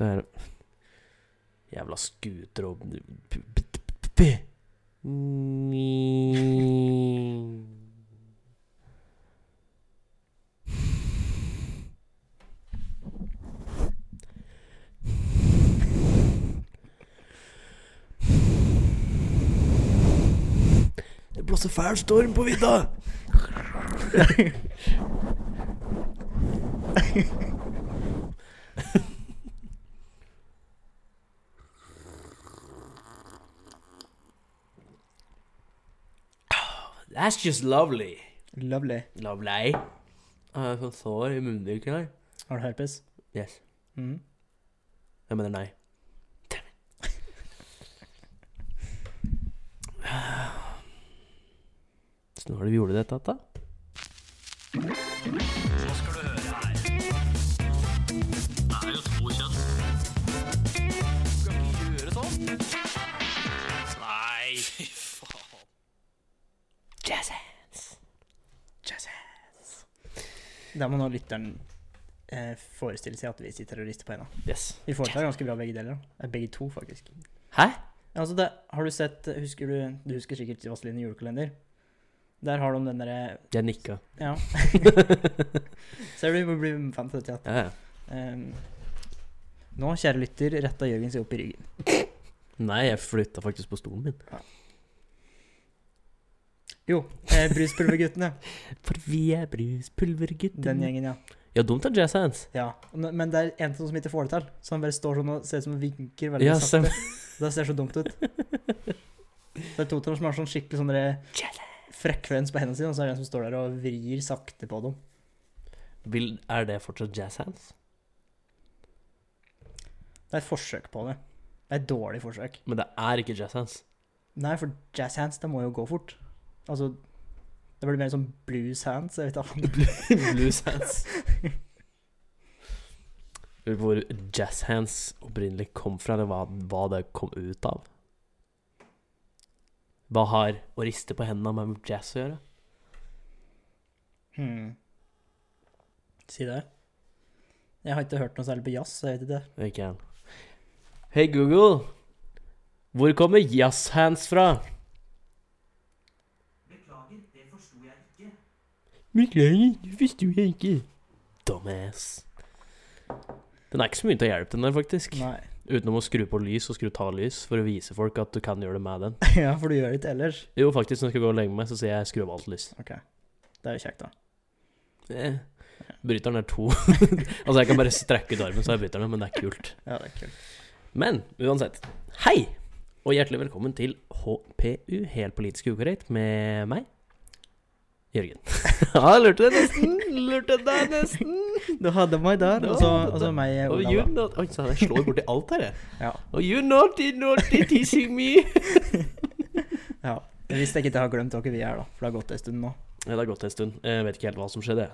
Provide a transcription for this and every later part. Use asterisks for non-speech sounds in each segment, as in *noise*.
Se det Jævla scooter og Det blåser fæl storm på vidda! *laughs* That's just lovely. Lovely. Lovely. Jeg har sånn sår i munnviken her. Har du herpes? Yes. Mm. Jeg mener nei. *sighs* Så når har du gjort dette, da? Da må nå lytteren eh, forestille seg at vi sitter og rister på henda. Yes. Vi foretar ganske bra begge deler. da. Eh, Begge to, faktisk. Hæ? Altså det, har du sett Husker du Du husker sikkert Vazelina julekalender? Der har de den derre Jeg nikka. Ja. *laughs* Ser du, vi må bli fan til dette. Ja. Ja, ja. Ehm, nå, kjære lytter, retta Jørgen seg opp i ryggen. Nei, jeg flytta faktisk på stolen min. Jo, eh, Bruspulverguttene. *laughs* For vi er Bruspulverguttene. Den gjengen, ja. Ja, dumt av jazz hands. ja. Men men det er en som ikke får det til. Så han bare står sånn og ser ut som han vinker veldig Ja, sakte. *laughs* Det ser så dumt ut. *laughs* Det er to av dem som har sånn skikkelig sånn frekvens på hendene sine, og så er det en som står der og vrir sakte på dem. Vil, er det fortsatt jazz hands? Det er et forsøk på det. Det er et dårlig forsøk. Men det er ikke jazz hands. Nei, for jazz hands, det må jo gå fort. Altså Det blir mer som blues hands. Jeg vet ikke. Blues hands. Lurer på hvor jazz hands opprinnelig kom fra, eller hva, hva det kom ut av. Hva har å riste på hendene med jazz å gjøre? Hmm. Si det. Jeg har ikke hørt noe særlig på jazz, så jeg vet ikke. Jeg. Hei, Google. Hvor kommer jazz hands fra? Beklager, det forsto jeg ikke. Beklager, det forsto jeg ikke. Dumbass. Den er ikke så mye til å hjelpe den der, faktisk. Nei. Utenom å skru på lys og skru ta lys, for å vise folk at du kan gjøre det med den. *laughs* ja, for du gjør det ikke ellers. Jo, faktisk, når jeg skal gå og legge meg, så sier jeg skru av alt lys. Ok. Det er jo kjekt, da. Eh, Bryteren er to. *laughs* altså, jeg kan bare strekke ut armen, så er bryteren, men det er kult. Ja, det er kult. Men uansett, hei! Og hjertelig velkommen til HPU, helt politisk ukorrekt, med meg, Jørgen. *laughs* ja, lurte deg nesten! Lurte deg nesten! Du hadde meg der, og så, og så meg, Oh, you da. not... Oi, så jeg slår borti alt her, jeg. Ja. *laughs* Oh, you naughty, naughty, teasing me! *laughs* ja. Jeg visste ikke at jeg har glemt dere vi er, da. For det har gått en stund nå. Ja, det har gått en stund. Jeg vet ikke helt hva som skjedde.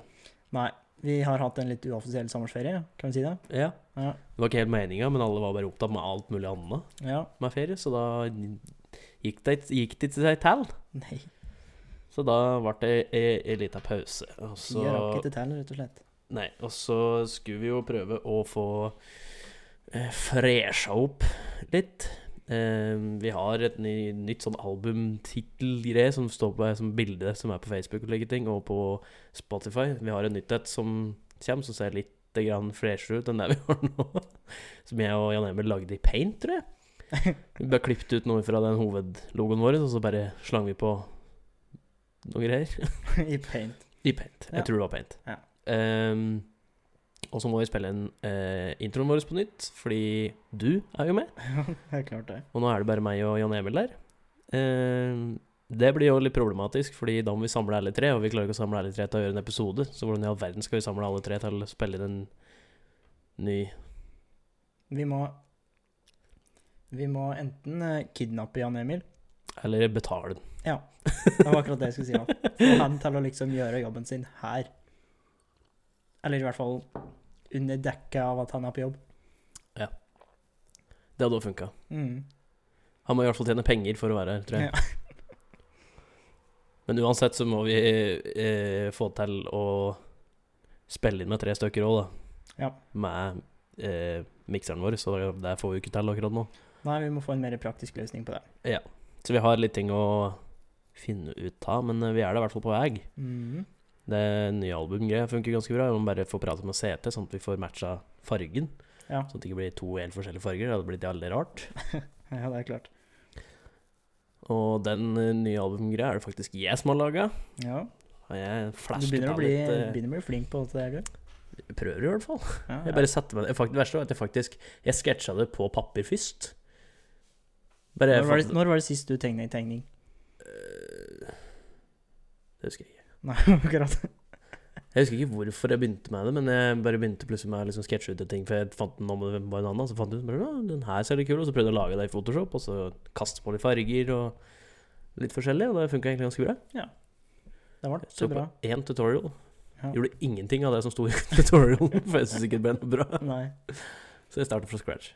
Nei. Vi har hatt en litt uoffisiell sommerferie, kan vi si det? Ja. Ja. Det var ikke helt meninga, men alle var bare opptatt med alt mulig annet Ja. med ferie, så da gikk det, gikk det til seg til. Nei. Så da ble det ei en liten pause. Og så, Jeg rakk ikke til, rett og slett. nei, og så skulle vi jo prøve å få eh, fresha opp litt. Eh, vi har et ny, nytt sånn albumtittelgreie som står på som bilde som er på Facebook og like ting, og på Spotify. Vi har et nytt et som kommer, som ser litt grann freshere ut enn det *laughs* vi har nå. Som jeg og Jan Emil lagde i paint, tror jeg. *laughs* Vi bare klippet ut noe fra den hovedlogoen vår, og så bare slang vi på noe greier. *laughs* I paint. I paint. Jeg Ja. tror det var paint. Ja. Um, og så må vi spille inn uh, introen vår på nytt, fordi du er jo med. *laughs* det er klart det. Og nå er det bare meg og Jan Emil der. Ehm, det blir jo litt problematisk, fordi da må vi samle alle tre, og vi klarer ikke å samle alle tre til å gjøre en episode. Så hvordan i all verden skal vi samle alle tre til å spille inn en ny Vi må Vi må enten eh, kidnappe Jan Emil Eller betale den. Ja. Det var akkurat det jeg skulle si. Få han til å liksom gjøre jobben sin her. Eller i hvert fall under dekket av at han er på jobb. Ja. Det hadde også funka. Mm. Han må i hvert fall tjene penger for å være her, tror jeg. Ja. Men uansett så må vi eh, få til å spille inn med tre stykker òg, da. Ja. Med eh, mikseren vår, så det får vi ikke til akkurat nå. Nei, vi må få en mer praktisk løsning på det. Ja. Så vi har litt ting å finne ut av, men eh, vi er da i hvert fall på vei. Mm. Det nye albumgreia funker ganske bra. Vi må bare få prate med CT, sånn at vi får matcha fargen. Ja. Sånn at det ikke blir to helt forskjellige farger. Det hadde blitt jævlig rart. *laughs* ja, det er klart. Og den eh, nye albumgreia er det faktisk jeg som har laga. Ja. Og jeg Du begynner å bli, litt eh, begynner å bli flink på alt det der, du. Jeg prøver i hvert fall. Ja, Jeg bare satte meg Det verste var at jeg faktisk Jeg sketsja det på papir først. Når var, det, når var det sist du tegnet en tegning? Det husker jeg ikke. Nei, *laughs* akkurat. Jeg husker ikke hvorfor jeg begynte med det, men jeg bare begynte plutselig med å liksom sketsje ut ting. For jeg fant den om det var en annen, så fant jeg ut bare, den her ser litt kul. Og så prøvde jeg å lage det i Photoshop, og så kaste på litt farger og litt forskjellig. Og det funka egentlig ganske bra. Ja. Det var Så så på bra. én tutorial Ja. gjorde ingenting av det som sto i *laughs* tutorialen, for jeg syns ikke det ble noe bra. Nei. Så jeg startet fra scratch.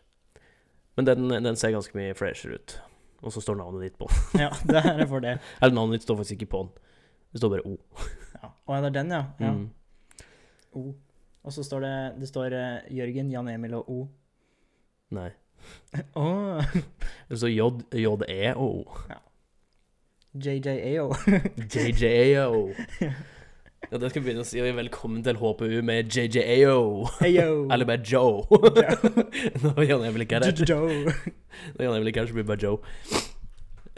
Men den, den ser ganske mye freshere ut. Og så står navnet ditt på. Ja, det er for det. *laughs* Eller navnet ditt står faktisk ikke på den. Det står bare O. Ja. Å, ja, det er den, ja. ja. Mm. O. Og så står det Det står eh, Jørgen, Jan Emil og O. Nei. Å! Det står J, JE og O. JJAO. *laughs* JJAO. Ja, det skal vi begynne å si. Velkommen til HPU med JJAO. Heyo! *laughs* Eller bare Joe. *laughs* Når Jan Emil ikke er her. Joe. Når Jan Emil ikke er her, så blir det bare Joe.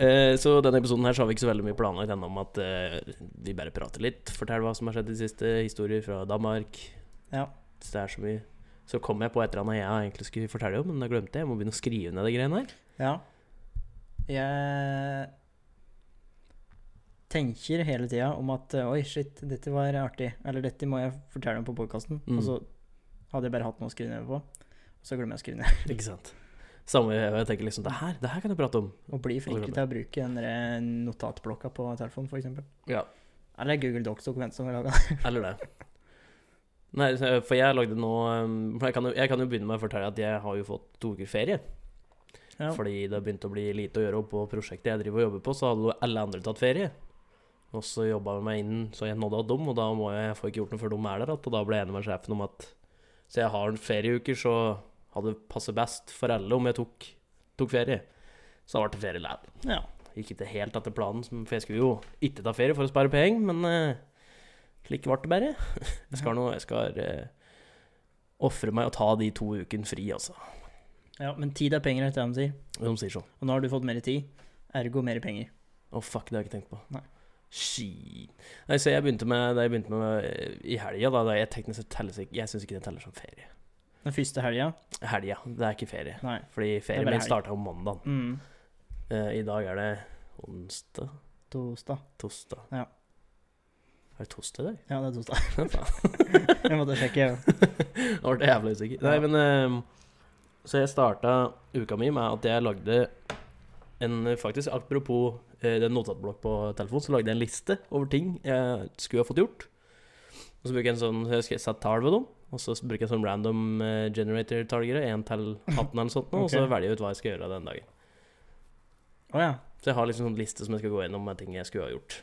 Eh, så denne episoden her så har vi ikke så veldig mye planlagt ennå om at eh, vi bare prater litt. Fortell hva som har skjedd i det siste. Historier fra Danmark. Ja. Så det er så mye. Så kom jeg på et eller annet jeg egentlig skulle fortelle om, men da glemte jeg. Jeg må begynne å skrive ned de greiene her. Ja. Jeg tenker hele tida om at eh, oi, shit, dette var artig. Eller dette må jeg fortelle om på podkasten. Mm. Og så hadde jeg bare hatt noe å skrive ned på. Og så glemmer jeg å skrive ned. Ikke sant? Samme jeg tenker liksom Det her, det her kan jeg prate om. Og bli flinkere til å bruke den notatblokka på telefonen, f.eks. Ja. Eller Google Docs-dokument som vi laga. *laughs* Eller det. Nei, for jeg lagde nå um, jeg kan, jo, jeg kan jo begynne med å fortelle at jeg har jo fått to uker ferie. Ja. Fordi det begynte å bli lite å gjøre på prosjektet jeg driver og jobber på, så hadde alle andre tatt ferie. Og så jobba jeg meg inn så jeg nådde av dem, og da må jeg, jeg får ikke gjort noe før de er der igjen. Og da ble jeg enig med sjefen om at så jeg har en ferieuker, så hadde passet best for alle om jeg tok, tok ferie. Så da ble det ferie likevel. ja. Gikk ikke helt etter planen, for jeg skulle jo ikke ta ferie for å spare penger, men uh, slik ble det bare. *laughs* Jeg skal nå Jeg skal uh, ofre meg og ta de to ukene fri, altså. ja. Men tid er penger, er det de sier. De sier sånn. Og nå har du fått mer tid, ergo mer penger. Å, fuck, det har jeg ikke tenkt på. Nei. Shit. Nei, så jeg begynte med Da jeg begynte med eh, i helga, da, da jeg teknisk sett telles Jeg syns ikke det teller som ferie. Den første helga? Helga, det er ikke ferie. Nei. Fordi ferien min starta om mandag. Mm. I dag er det onsdag? Tosdag. Tosdag? Ja. Er det tosdag i dag? Ja, det er torsdag. *laughs* Jeg måtte sjekke. *laughs* Nå ble jeg jævla usikker. Nei, men uh, Så jeg starta uka mi med at jeg lagde en Faktisk, apropos uh, den notatblokk på telefonen, så lagde jeg en liste over ting jeg skulle ha fått gjort. Og så bruker jeg en sånn Jeg skal sette tall ved dem. Og så bruker jeg sånn random eh, generator-tallgreie, 1 til 18 eller sånt, nå, og så velger jeg ut hva jeg skal gjøre den dagen. Oh, ja. Så jeg har liksom en liste som jeg skal gå gjennom med ting jeg skulle ha gjort.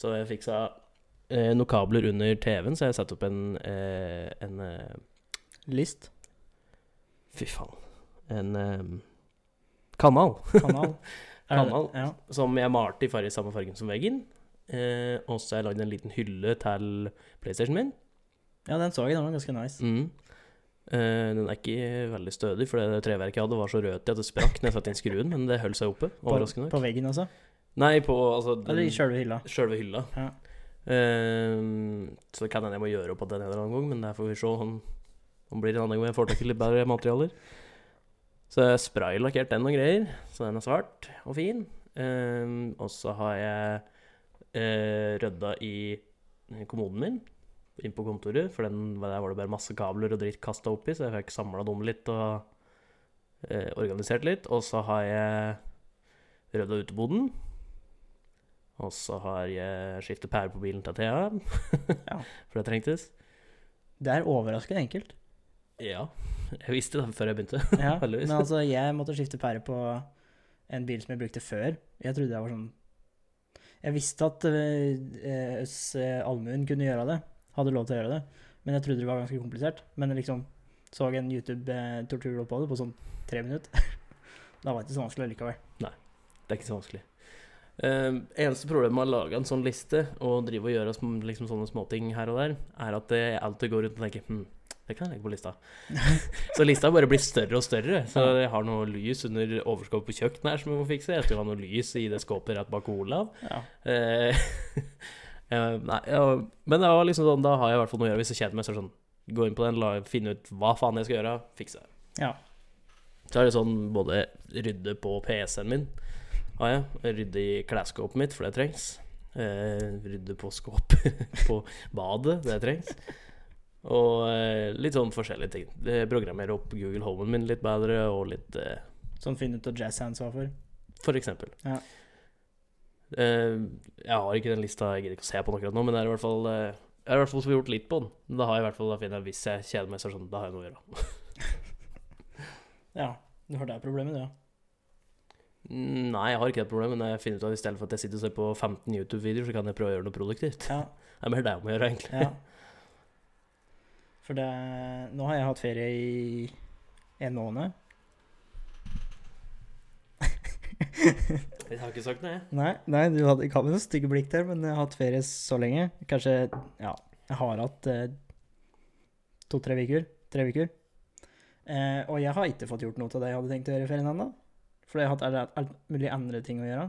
Så jeg fiksa eh, noen kabler under TV-en, så jeg satte opp en, eh, en eh, List. Fy faen. En eh, kanal Kanal. *laughs* Det- Kanal. Ja. som jeg malte i farge, samme fargen som veggen. Eh, og så har jeg lagd en liten hylle til PlayStation min. Ja, den så jeg. Den var ganske nice. Mm. Eh, den er ikke veldig stødig, for det treverket jeg hadde, var så rødt at det sprakk når jeg satte inn skruen, men det holdt seg oppe. På, nok. på veggen, altså? Nei, på altså den- Eller i sjølve hylla? Sjølve hylla. Ja. Eh, så det kan hende jeg må gjøre opp at den en eller annen gang, men der får vi se om, om blir en annen gang jeg får tak i litt bedre materialer. Så jeg spraylakkert den og greier, så den er svart og fin. Eh, og så har jeg uh, rydda i kommoden min inn på kontoret, for den, der var det bare masse kabler og dritt kasta oppi, så jeg fikk samla dem litt og eh, organisert litt. Og så har jeg rydda uteboden. Og så har jeg skiftet pære på bilen til Thea, Ja. *laughs* for det trengtes. Det er overraskende enkelt. Ja, jeg visste det før jeg begynte. *laughs* Ja, men altså, jeg måtte skifte pære på en bil som jeg brukte før. Jeg trodde det var sånn Jeg visste at uh, Almuen kunne gjøre det. Hadde lov til å gjøre det. Men jeg trodde det var ganske komplisert. Men liksom, Så en YouTube-tortur på det på sånn tre minutter. *laughs* da var det ikke så vanskelig likevel. Det er ikke så vanskelig. Uh, eneste problemet med å lage en sånn liste og drive og gjøre liksom sånne småting her og der, er at jeg alltid går rundt og tenker hm, det kan jeg legge på lista. *laughs* så lista bare blir større og større. Så jeg har noe lys under overskapet på kjøkkenet her som jeg må fikse. Jeg jeg har noe lys i det skåpet rett bak Olav. Ja. Eh, *laughs* eh, nei, ja, men det var liksom sånn, da har jeg i hvert fall noe å gjøre hvis jeg kjeder meg. Så sånn, gå inn på den, la, finne ut hva faen jeg skal gjøre, fikse det. Ja. Så er det sånn både rydde på PC-en min, har jeg. Rydde i klesskåpet mitt, for det trengs. Eh, rydde på skåpet *laughs* på badet, det trengs. Og eh, litt sånn forskjellige ting. Programmere opp Google Homen min litt bedre, og litt Sånn finne ut hva jazz hands var for. For eksempel. Ja. Eh, jeg har ikke den lista, jeg gidder ikke å se på den akkurat nå, men det er i hvert fall eh, Jeg har i hvert fall gjort litt på den. Da har jeg i hvert fall, da finner jeg hvis jeg kjeder meg, så sånn, da har jeg noe å gjøre. *laughs* Ja, du har det problemet, du, ja. Mm, Nei, jeg har ikke det problemet, men jeg finner ut at i stedet for at jeg sitter og ser på 15 YouTube-videoer, så kan jeg prøve å gjøre noe produktivt. Ja, *laughs* Det er mer det om å gjøre, egentlig. ja. For det Nå har jeg hatt ferie i en måned. *laughs* Jeg har ikke sagt noe, jeg. Nei, nei du hadde ikke hatt noe stygge blikk der, men jeg har hatt ferie så lenge. Kanskje Ja, jeg har hatt eh, to-tre uker. Tre uker. Eh, og jeg har ikke fått gjort noe av det jeg hadde tenkt å gjøre i ferien ennå. For jeg har hatt alt, alt mulig andre ting å gjøre.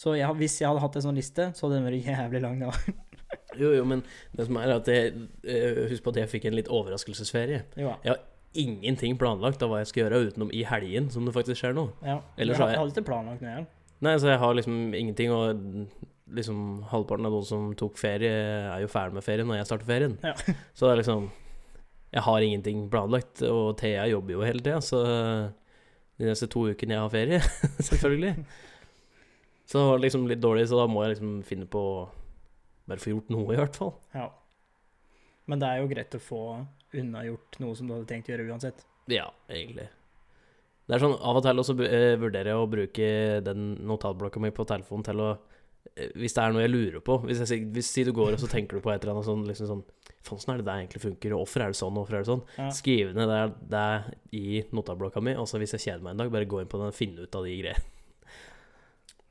Så jeg, hvis jeg hadde hatt en sånn liste, så hadde den vært jævlig lang. da. *laughs* Jo, jo, men det som er at jeg, eh, Husk på at jeg fikk en litt overraskelsesferie. Jo, ja. Ingenting planlagt av hva jeg skal gjøre utenom i helgen, som det faktisk skjer nå. ja. Ellers jeg, har jeg- hadde ikke planlagt noe. Nei, så jeg har liksom ingenting, og liksom halvparten av noen som tok ferie, er jo ferdig med ferien når jeg starter ferien. Ja. *laughs* Så det er liksom Jeg har ingenting planlagt, og Thea jobber jo hele tida, så de neste to ukene jeg har ferie, *laughs* selvfølgelig. Så det var liksom litt dårlig, så da må jeg liksom finne på bare få gjort noe, i hvert fall. Ja. Men det er jo greit å få unnagjort noe som du hadde tenkt å gjøre uansett. Ja, egentlig. Det er sånn, Av og til også eh, vurderer jeg å bruke den notatblokka mi på telefonen til å eh, Hvis det er noe jeg lurer på Hvis, jeg, hvis si du går og så tenker du på et eller annet sånn liksom sånn Faen, sånn er det det egentlig funker? Og hvorfor er det sånn? og Hvorfor er det sånn? Ja. Skriv ned det, det i notatblokka mi, og så hvis jeg kjeder meg en dag, bare gå inn på den og finne ut av de greiene.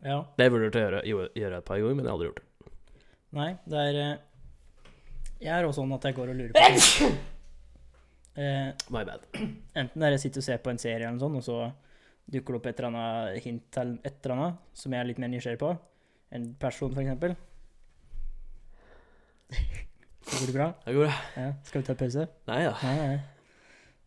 ja. Det burde jeg gjøre, gjøre et par ganger, men jeg har aldri gjort det. Nei, det er eh, Jeg er også sånn at jeg går og lurer på eh, My bad. Enten der jeg sitter og ser på en serie eller noe sånt, og så dukker det opp et eller annet hint til et eller annet som jeg er litt mer nysgjerrig på. En person, for eksempel. *laughs* Går det bra? Det går, Ja. Skal vi ta pause? Nei da. Nei, nei.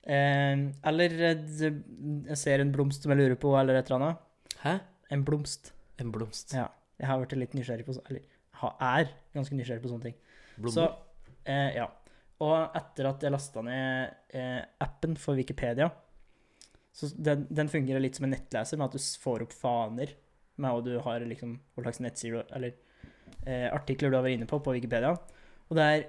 Eh, eller eh, jeg ser en blomst som jeg lurer på, eller et eller annet. Hæ? En blomst. En blomst. Ja. Jeg har vært litt nysgjerrig på Eller er ganske nysgjerrig på sånne ting. Blomster. Så, eh, ja. Og etter at jeg lasta ned eh, appen for Wikipedia så den, den fungerer litt som en nettleser, med at du får opp faner med hva du har liksom, hva slags nettsider eller eh, artikler du har vært inne på på Wikipedia. Og det er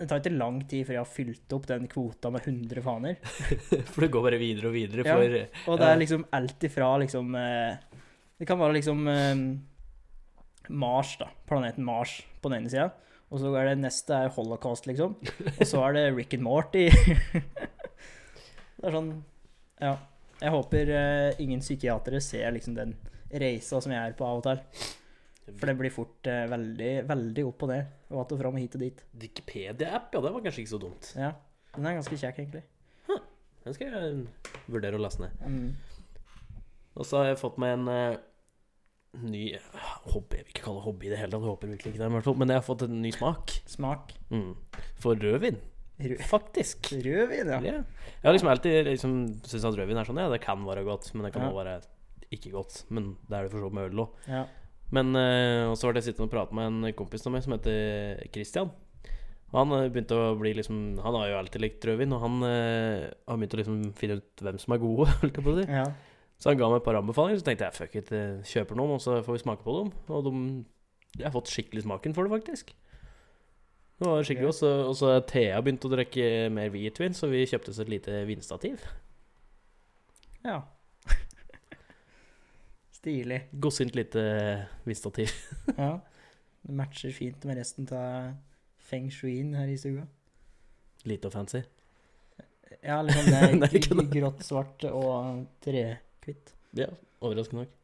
det tar ikke lang tid før jeg har fylt opp den kvota med 100 faner. *laughs* For det går bare videre og videre, Ja. for Og det er liksom alt ifra liksom eh, Det kan være liksom eh, Mars, da. Planeten Mars på den ene sida. Og så er det neste er Holocaust, liksom. Og så er det Rick and Morty. *laughs* det er sånn Ja. Jeg håper uh, ingen psykiatere ser liksom den reisa som jeg er på av og til. For det blir fort uh, veldig, veldig opp og ned. Og att og fram og hit og dit. Wikipedia-app, ja, det var kanskje ikke så dumt. Ja. Den er ganske kjekk, egentlig. Den skal jeg vurdere å laste ned. Mm. Og så har jeg fått meg en eh, ny hobby. Jeg vil ikke kalle det hobby i det hele tatt, jeg håper virkelig ikke det, fall. Men jeg har fått en ny smak. Smak. Mm. For rødvin, Rød- faktisk. Rødvin, ja. Ja. Jeg har liksom alltid liksom, syntes at rødvin er sånn, ja, det kan være godt, men det kan Ja. også være ikke godt. Men det er det for så vidt med øl òg. ja. Men og så ble jeg sittende og prate med en kompis av meg som heter Christian. Han eh, begynte å bli liksom Han har jo alltid likt rødvin, og han eh, har begynt å liksom finne ut hvem som er gode, *laughs* holdt jeg på å si. ja. Så han ga meg et par anbefalinger, så tenkte jeg fuck it, eh, kjøper noen, og så får vi smake på dem. Og de Jeg har fått skikkelig smaken for det, faktisk. Det var skikkelig godt. så- Og så Thea begynt å drikke mer hvitvin, så vi kjøpte oss et lite vinstativ. Ja. *laughs* Stilig. Godsint lite vinstativ. *laughs* Ja. Det matcher fint med resten av feng shuien her i stua. Lite og fancy. Ja, liksom det er *laughs* grått, svart og trekvitt. Ja, overraskende nok.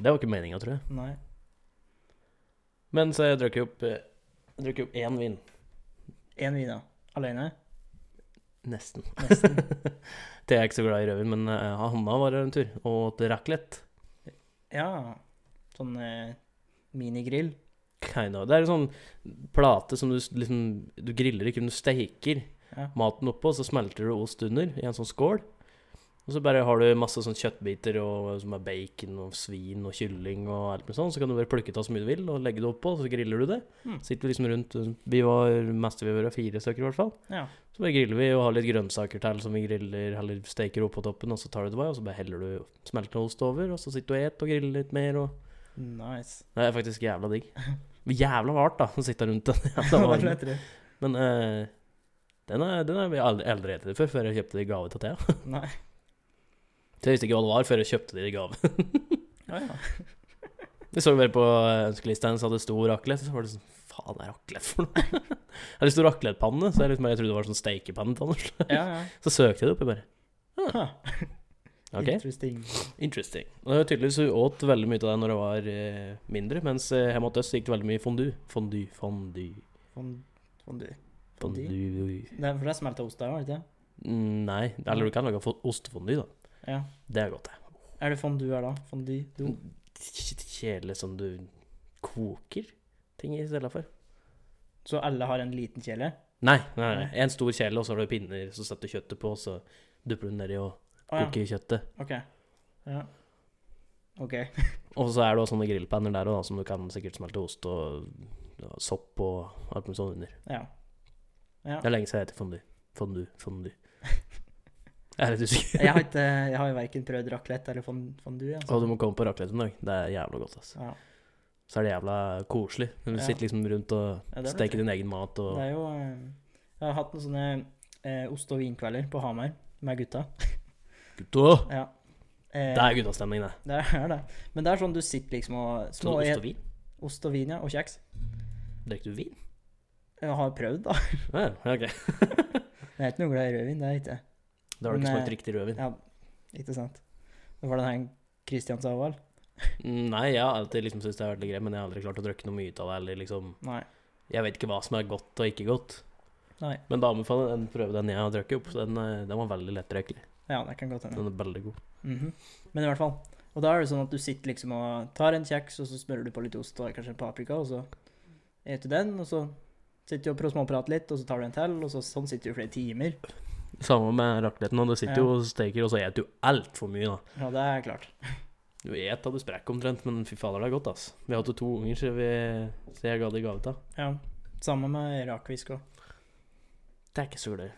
Det var ikke meninga, tror jeg. Nei. Men så jeg drakk jo opp eh, Jeg drakk jo opp én vin. Én vin, da. Alene? Nesten. Nesten. *laughs* Det er jeg ikke så glad i rødvin, men uh, Hanna var en tur og åt raclette. Ja. Sånn uh, minigrill. Kind of. Det er en sånn plate som du liksom Du griller ikke, men du steiker Ja. maten oppå, så smelter du ost under i en sånn skål. Og så bare har du masse sånn kjøttbiter og, som er bacon og svin og kylling og alt med sånn. Så kan du bare plukke av så mye du vil og legge det oppå, og så griller du det. Mm. Sitter vi liksom rundt Vi var mest vi var fire stykker, i hvert fall. Ja. Så bare griller vi og har litt grønnsaker til som vi griller eller steker oppå toppen, og så tar du det bare, og så bare heller du smeltende ost over, og så sitter du og et og griller litt mer, og Nice. Det er faktisk jævla digg. Jævla vart, da, å sitte rundt den *laughs* jævla? Men uh, den er, den er jeg aldri spist før, før jeg kjøpte det i gave til Thea. Så jeg visste ikke hva det var før jeg kjøpte det i gave. Ja, ja. *laughs* Jeg så bare på ønskelista hennes hadde stor raclette, så var det sånn Faen, er raclette for noe? *laughs* Jeg hadde stor raclettepanne, så jeg, liksom, jeg trodde det var sånn steikepanne til Anders. ja, ja. *laughs* Så søkte jeg det opp, jeg bare Ah. Okay. Interesting. interesting. Og det tydeligvis hun åt veldig mye av det når hun var eh, mindre, mens eh, hjemme hos oss gikk det veldig mye fondue. Fondue, fondue, Fond- Fondue. Fondue? fondue Det er, for det smelta ost der, var det ikke? Mm, Nei, eller du kan lage fo- ostefondue, da. Ja. Det er godt, det. Er det fondue her, da? Fondue? Do? Kjedelig som du koker ting i stedet for. Så alle har en liten kjele? Nei, nei, nei. En stor kjele, og så har du pinner, så setter du kjøttet på, og så dupper du nedi og Å ja. kjøttet. OK. Ja. OK. *laughs* Og så er det også sånne grillpanner der òg, som du kan sikkert smelte ost og ja, sopp og alt mulig sånt under. Ja. Ja. Det er lenge siden jeg heter fondue. Fondue, fondue. Jeg er litt usikker. Jeg har, ikke, jeg har jo verken prøvd raclette eller fondue. Altså. Og du må komme på raclette en dag. Det er jævla godt, altså. Ja. Så er det jævla koselig. Du Ja. sitter liksom rundt og Ja, er steker din egen mat og Det er jo eh, Jeg har hatt noen sånne eh, ost- og vinkvelder på Hamar med gutta. Gutta! Ja. Eh, Det er guttastemning, det. det er det. Men det er sånn du sitter liksom og Sånn små ost og vin? Ost og vin, ja. Og kjeks. Drikker du vin? Jeg har prøvd, da. Ja, ok. *laughs* Jeg er ikke noe glad i rødvin, det er jeg ikke. Da har du ikke smakt riktig rødvin. Ja, ikke sant. Det var den her Christian sa vel? Mm, Nei, jeg har alltid liksom syntes det har vært litt greit, men jeg har aldri klart å drikke noe mye av det. Eller liksom Nei. Jeg vet ikke hva som er godt og ikke godt. Nei. Men da anbefaler jeg den prøve den jeg har drukket opp. Den, eh, den var veldig lettdrikkelig. Ja, det kan godt hende. Den er veldig god. Mhm. Men i hvert fall. Og da er det sånn at du sitter liksom og tar en kjeks, og så smører du på litt ost og kanskje en paprika, og så spiser du den, og så sitter du og prøver å småprate litt, og så tar du en til, og så, sånn sitter du i flere timer. Samme med racletten. Du sitter jo og steker, og så spiser du altfor mye, da. Ja, det er klart. Du et av du sprekker omtrent, men fy fader, det er godt, ass. Vi har hatt to unger siden vi så jeg ga det i gave til. Ja. Samme med rakfisk òg. Det er ikke så i.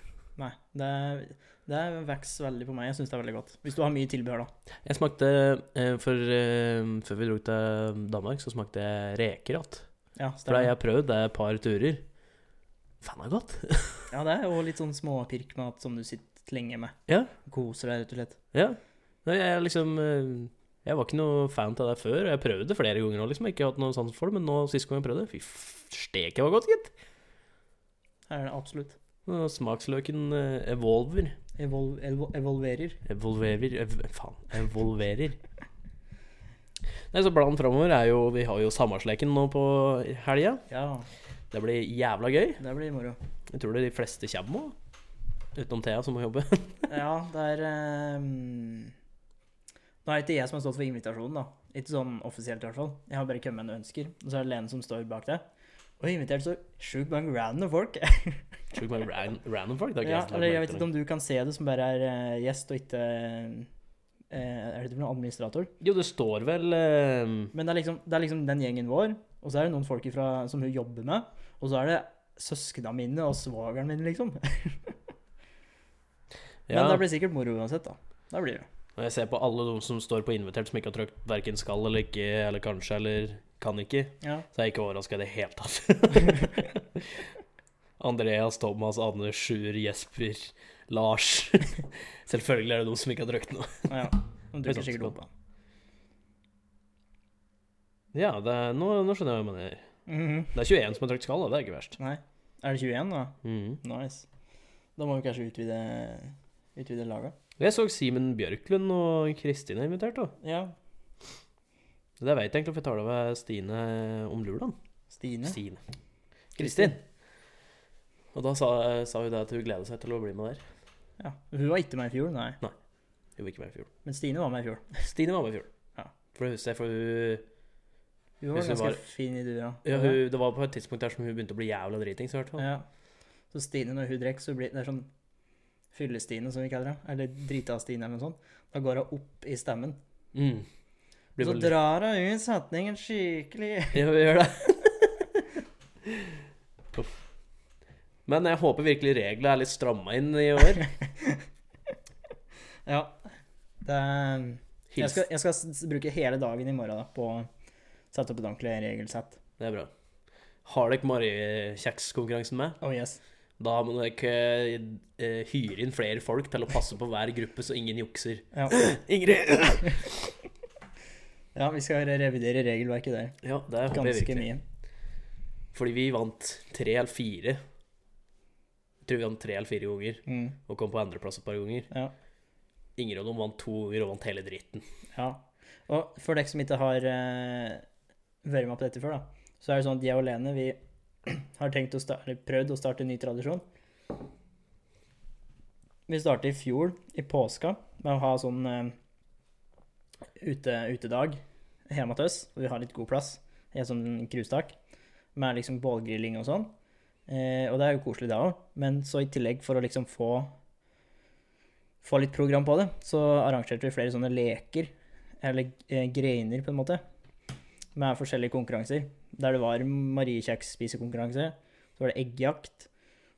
Nei, det, det vokser veldig på meg. Jeg syns det er veldig godt. Hvis du har mye tilbehør, da. Jeg smakte eh, for eh, Før vi dro til Danmark, så smakte jeg reker igjen. Ja, For det har jeg prøvd det er et par turer. Faen, det er godt. *laughs* Ja, det er jo litt sånn småpirkmat som du sitter lenge med. Ja. Koser deg, rett og slett. Ja. Nei, jeg liksom eh, Jeg var ikke noe fan av det før. Jeg prøvde det flere ganger òg, liksom. Jeg har Ikke hatt noe sans for det, men nå sist gang jeg prøvde fy steke stek, det var godt, gitt. Her er det absolutt. Og Smaksløken eh, evolver. Evol evol evolverer. Evolverer ev Faen. Evolverer. Nei, så Planen framover er jo Vi har jo Sammersleken nå på helga. Ja, Det blir jævla gøy. det blir moro. Jeg tror det de fleste kommer òg. Utenom Thea, som må jobbe. *laughs* Ja, det er um... Nå er det ikke jeg som har stått for invitasjonen, da. Ikke sånn offisielt, i hvert fall. Jeg har bare kommet med noen ønsker. Og så er det Lene som står bak det. Og jeg har invitert så sjukt mange random folk. *laughs* Sjukt mange ran random folk. Det er ikke ja, eller jeg vet ikke om du kan se det som bare er uh, gjest og ikke uh, Er det noen administrator? Jo, det står vel uh... Men det er, liksom, det er liksom den gjengen vår, og så er det noen folk ifra, som hun jobber med, og så er det søsknene mine og svogeren min, liksom. *laughs* Men Ja, det blir sikkert moro uansett, da. Det blir det. når jeg ser på alle de som står på invitert, som ikke har trykt verken skal eller ikke, eller kanskje, eller kan ikke, Ja. så er jeg ikke overraska i det hele tatt. *laughs* Andreas, Thomas, Anne, Sjur, Jesper, Lars. *laughs* Selvfølgelig er det de som ikke har drukket noe. ja. De Det er sikkert opp, da. Ja, er, nå, nå skjønner jeg hva jeg mener. Mhm. Det er 21 som har trukket skala. Det er ikke verst. Nei. Er det 21, da? Mhm. Nice. Da må vi kanskje utvide utvide laget. Jeg så Simen Bjørklund og Kristin er invitert, da. Ja. Det vet jeg egentlig, for jeg tar det med Stine om lørdagen. Stine. Stine. Kristin. Og da sa, sa hun det at hun gleder seg til å bli med der. Ja. Hun var ikke med i fjor, nei. Hun var ikke med i fjor. Men Stine var med i fjor. Stine var med i fjor. Ja. For det husker jeg, for hun Hun var hun ganske var- fin i dura. Ja, hun, det var på et tidspunkt der som hun begynte å bli jævla dritings. Ja. Så Stine, når hun drikker, så blir det er sånn Fylle-Stine, som vi kaller det. Eller Drita-Stine, eller noe sånt. Da går hun opp i stemmen. Mm. Så veldig- drar hun ut setningen skikkelig. *laughs* Ja, vi gjør det. *laughs* Uff. Men jeg håper virkelig reglene er litt stramma inn i år. *laughs* Ja. Det jeg skal, jeg skal bruke hele dagen i morgen da, på sette opp et ordentlig regelsett. Det er bra. Har dere Mariekjekskonkurransen med? Oh yes. Da må dere eh, hyre inn flere folk til å passe på hver gruppe, så ingen jukser. Ja. *clears throat* Ingrid! ja, vi skal revidere regelverket der. Ja, det håper jeg virkelig. mye. Fordi vi vant tre eller fire. Jeg tror vi vant tre eller fire ganger, Mm. og kom på andreplass et par ganger. Ja. Ingrid og dem vant to ganger og vant hele dritten. ja. Og for dere som ikke har eh, vært med på dette før, da, så er det sånn at jeg og Lene vi *clears throat* har tenkt å starte, prøvd å starte en ny tradisjon. Vi startet i fjor, i påska, med å ha sånn uh, ute, utedag hjemme hos oss. Og vi har litt god plass i et sånn krustak med liksom bålgrilling og sånn. Eh, og det er jo koselig, det òg. Men så i tillegg, for å liksom få få litt program på det, så arrangerte vi flere sånne leker, eller eh, greiner på en måte, med forskjellige konkurranser. Der det var mariekjeks-spisekonkurranse, så var det eggjakt,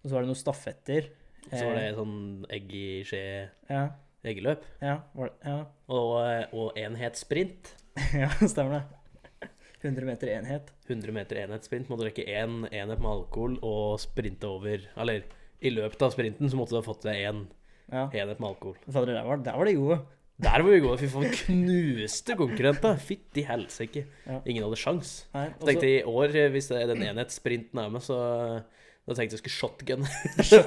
og så var det noen stafetter. Så var det Eh, sånn egg i skje Ja, eggeløp. ja, det, ja. Og, eh, og enhetssprint. *laughs* ja, stemmer det. 100 meter enhet. 100 meter enhetssprint. Må du rekke én enhet med alkohol og sprinte over Eller i løpet av sprinten så måtte du ha fått deg én Ja. enhet med alkohol. Fader, der var, der var det gode. Der var vi gode. Fy faen, knuste konkurrenter. Fytti helsike. Ja. Ingen hadde sjans. Nei, Så tenkte jeg i år, hvis det er den enhetssprinten er med, så da tenkte jeg skulle shotgun.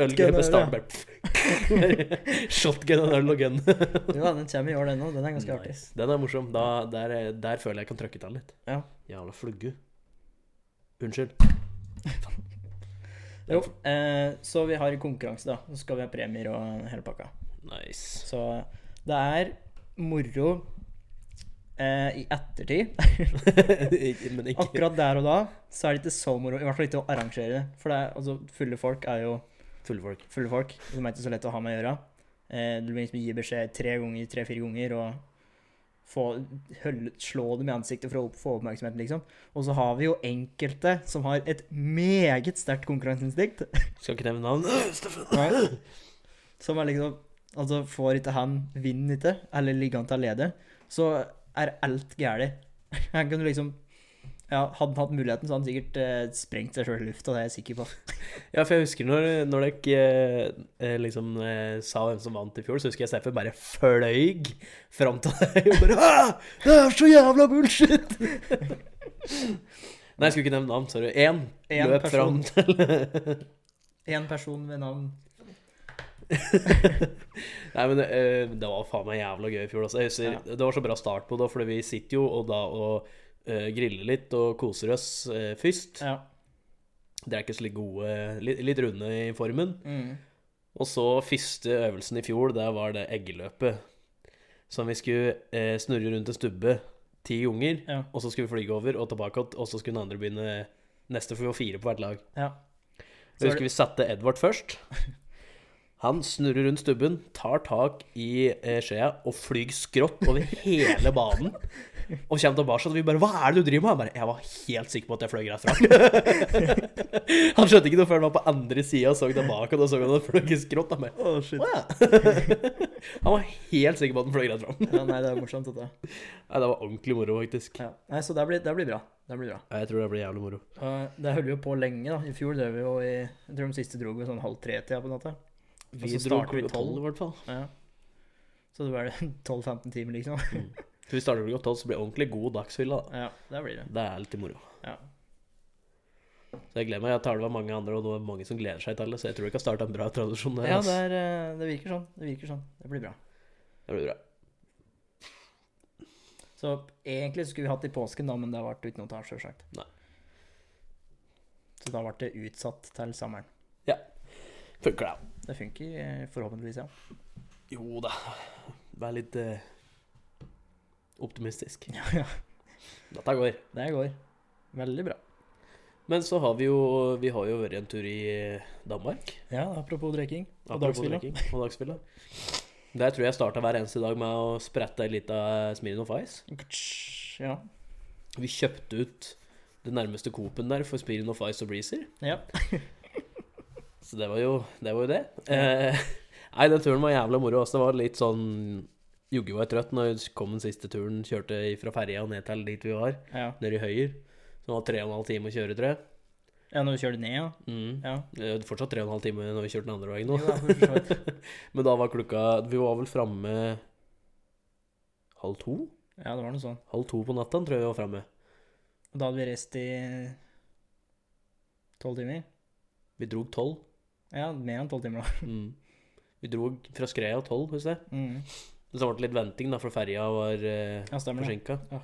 Ølgøy på øl, start. ja. bare- *laughs* Shotgun og øl og gun. *laughs* ja, den kommer i år, den òg. Den er ganske artig. Den er morsom. Da, der, der føler jeg jeg kan trykke til litt. Ja. Jævla flugge. Unnskyld. *laughs* Jo, eh, så vi har konkurranse, da. Så skal vi ha premier og hele pakka. Nice. Så det er moro eh, i ettertid. *laughs* Akkurat der og da så er det ikke så moro. I hvert fall ikke å arrangere det. For det er, altså, fulle folk er jo fulle folk. fulle folk. De er ikke så lett å ha med å gjøre. Eh, du må liksom gi beskjed tre ganger, tre-fire ganger og få, hølle, slå dem i ansiktet for å få oppmerksomheten, liksom. Og så har vi jo enkelte som har et meget sterkt konkurranseinstinkt. Skal ikke nevne navn. *laughs* Steffen. Som er liksom Altså, får ikke han vinner ikke, eller ligger han til å lede, så er alt galt. *laughs* Han kunne liksom Ja, hadde han hatt muligheten, så hadde han sikkert eh, sprengt seg sjøl i lufta, det er jeg sikker på. *laughs* Ja, for jeg husker når, når dere eh, eh, liksom eh, sa hvem som vant i fjor, så husker jeg Steffen bare fløy fram til deg og bare «Ah, Det er så jævla bullshit! *laughs* Nei, jeg skulle ikke nevne navn. Sorry. Én En løp fram til Én person ved navn *laughs* Nei, men uh, det var faen meg jævla gøy i fjor. Altså. Husker, Ja. Det var så bra start på det, fordi vi sitter jo og da og uh, griller litt og koser oss uh, først. Ja. Er så litt gode Litt, litt runde i formen. Mm. Og så første øvelsen i fjor, der var det eggeløpet. Som vi skulle snurre rundt en stubbe ti ganger, Ja. og så skulle vi flyge over og tilbake igjen, og så skulle den andre begynne neste, for vi var fire på hvert lag. ja. Så er husker vi satte Edvard først. *laughs* Han snurrer rundt stubben, tar tak i eh, skjea og flyr skrått over hele banen. Og kommer tilbake og vi bare 'Hva er det du driver med?' Han bare 'Jeg var helt sikker på at jeg fløy rett fram'. *laughs* han skjønte ikke noe før han var på andre sida og så tilbake, og da så han at han fløy skrått. Han bare Å, shit. Ja». *laughs* Han var helt sikker på at han fløy rett fram. Ja, nei, det er morsomt, dette. *laughs* Nei, det var ordentlig moro, faktisk. Ja. Nei, så det blir, det blir bra. Det blir bra. Jeg tror det blir jævlig moro. Uh, det holder jo på lenge, da. I fjor drev vi jo i Jeg tror de siste dro vi sånn halv tre-tida på natta. Vi så dro klokka tolv, i hvert fall. Ja. Så det var *laughs* 12-15 timer, liksom. Så vi starter klokka tolv, så blir det ordentlig god dagsfylla. da. Ja, det blir det. Det er alltid moro. Ja. Så jeg gleder meg. Jeg tar det med mange andre, og det er mange som gleder seg til det. Så jeg tror vi kan starte en bra tradisjon der. Ja, det, er, eh, det virker sånn. Det virker sånn. Det blir bra. det blir bra. Så egentlig så skulle vi hatt det i påsken, da, men det har vært uten ta, sjølsagt. Så da ble det utsatt til sommeren. Funker det? Det funker eh, forhåpentligvis, ja. Jo da. Vær litt eh, optimistisk. ja, ja. Dette går. Det går. Veldig bra. Men så har vi jo Vi har jo vært en tur i eh, Danmark. Ja, apropos drikking og dagsfylla. Og dagsfylla. Der tror jeg jeg starta hver eneste dag med å sprette ei lita Smirnov Ice. Ja. Vi kjøpte ut det nærmeste Coop-en der for Smirnov Ice og Breezer. ja. *laughs* Så det var jo det. Var jo det. Eh, *laughs* nei, den turen var jævla moro. Også. det var litt sånn Jogge var trøtt når vi kom den siste turen. Kjørte fra ferja ned til dit vi var, ja. nede i Høyer. Så det var tre og en halv time å kjøre, tror jeg. Ja, når vi kjørte ned, ja. Mm. Ja. Det er Fortsatt tre og en halv time når vi kjørte den andre veien nå. ja. *laughs* Men da var klokka Vi var vel framme halv to? ja, det var noe sånn. Halv to på natta, tror jeg vi var framme. Og da hadde vi reist i tolv timer. Vi drog tolv. Ja, mer enn tolv timer, da. Mm. Vi dro fra Skreia tolv, husker jeg. Mm. Men så ble det litt venting, da, for ferja var eh, Ja, forsinka. Ja.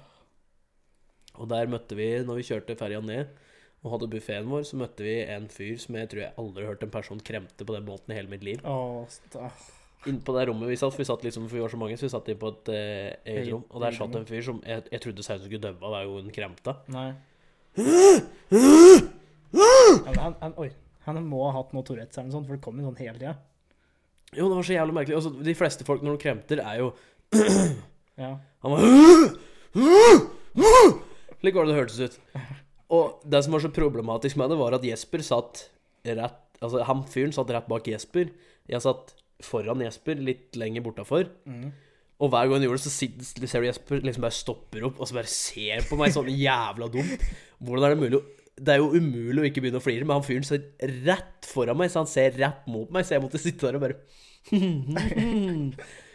Og der møtte vi, når vi kjørte ferja ned og hadde buffeen vår, så møtte vi en fyr som jeg tror jeg aldri har hørt en person kremte på den måten i hele mitt liv. Oh, sta- på det rommet vi satt, for vi satt liksom, for vi var så mange, så vi satt inn på et eh, eget rom. Og der satt en fyr som jeg, jeg trodde seriøst skulle døve hver gang hun kremta. Nei. *gasps* *gasps* *gasps* Ja, men han, han, oi. Han må ha hatt noe Tourettes eller noe sånt, for det kom jo sånn hele tida. Jo, det var så jævlig merkelig. Altså, de fleste folk når de kremter, er jo *clears throat* Ja. Han var Slik var det det hørtes ut. Og det som var så problematisk med det, var at Jesper satt rett Altså, han fyren satt rett bak Jesper. Jeg satt foran Jesper, litt lenger bortafor. Mm. Og hver gang han gjorde det, så ser du Jesper liksom bare stopper opp og så bare ser på meg sånn jævla dumt. Hvordan er det mulig å Det er jo umulig å ikke begynne å flire, men han fyren står rett foran meg, så han ser rett mot meg, så jeg måtte sitte der og bare *laughs*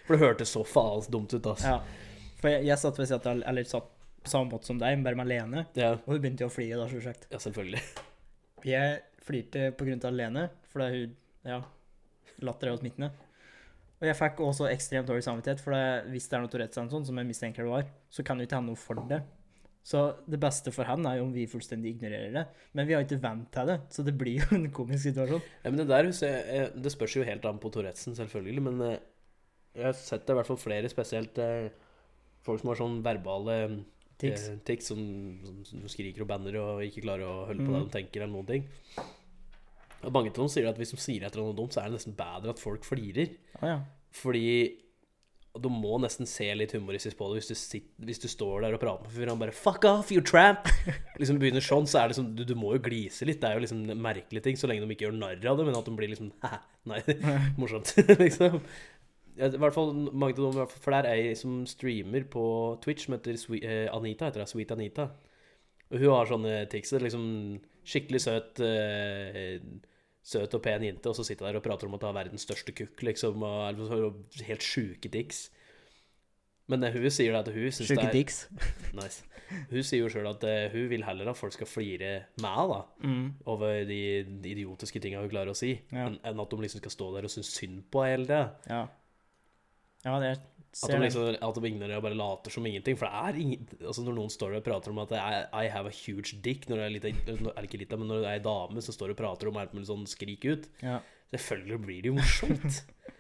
For det hørtes så faen dumt ut, altså. ja. For jeg, jeg satt ved siden av Eller satt på samme måte som deg, bare med Lene. Ja, Og hun begynte jo å flire da, sjølsagt. ja selvfølgelig. Jeg flirte på grunn av Lene, fordi hun Ja, latter er jo smittende. Og jeg fikk også ekstremt dårlig samvittighet, for det, hvis det er noe Tourettes eller sånt, som jeg mistenker det var, så kan jo ikke hende noe for det. Så det beste for han er jo om vi fullstendig ignorerer det. Men vi har ikke vent til det, så det blir jo en komisk situasjon. Ja, men det der jeg, Det spørs jo helt an på Tourettesen, selvfølgelig, men eh, jeg har sett det i hvert fall flere, spesielt eh, folk som har sånn verbale Tics. eh, tics som, som, som skriker og banner og ikke klarer å holde på det Mhm. de tenker, eller noen ting. Og mange av dem sier at hvis de sier et eller annet dumt, så er det nesten bedre at folk flirer. Ah, ja. Fordi du må nesten se litt humoristisk på det hvis du, sitter, hvis du står der og prater med fyren og han bare 'Fuck off, you tramp!' *laughs* liksom begynner sånn, så er det liksom du, du må jo glise litt. Det er jo liksom merkelige merkelig ting, så lenge de ikke gjør narr av det, men at de blir liksom *laughs* Hæ, nei, *laughs* morsomt, liksom. I hvert fall fall- for det er ei som streamer på Twitch som heter Sweet, eh, Anita, heter det, Sweet Anita. Og hun har sånne tics. Liksom skikkelig søt eh, Søt og pen jente, og så sitter der og prater om at hun har verdens største kukk, liksom. Og, er liksom helt sjuke tics. Men eh, hun sier det at hun syns det er tics. *laughs* Nice. Hun sier jo sjøl at eh, hun vil heller at folk skal flire med da, Mm. over de, de idiotiske tinga hun klarer å si, Ja. enn at de liksom skal stå der og synes synd på hele tida. Ja. Ja, det At de, liksom, at de ignorerer og bare later som ingenting. For det er ingen Altså Når noen står og prater om at I, I have a huge dick Når det er, litt, eller er ikke litt, men når det er ei dame som står og prater om alt mulig sånn skrik ut Ja. Selvfølgelig blir det jo morsomt.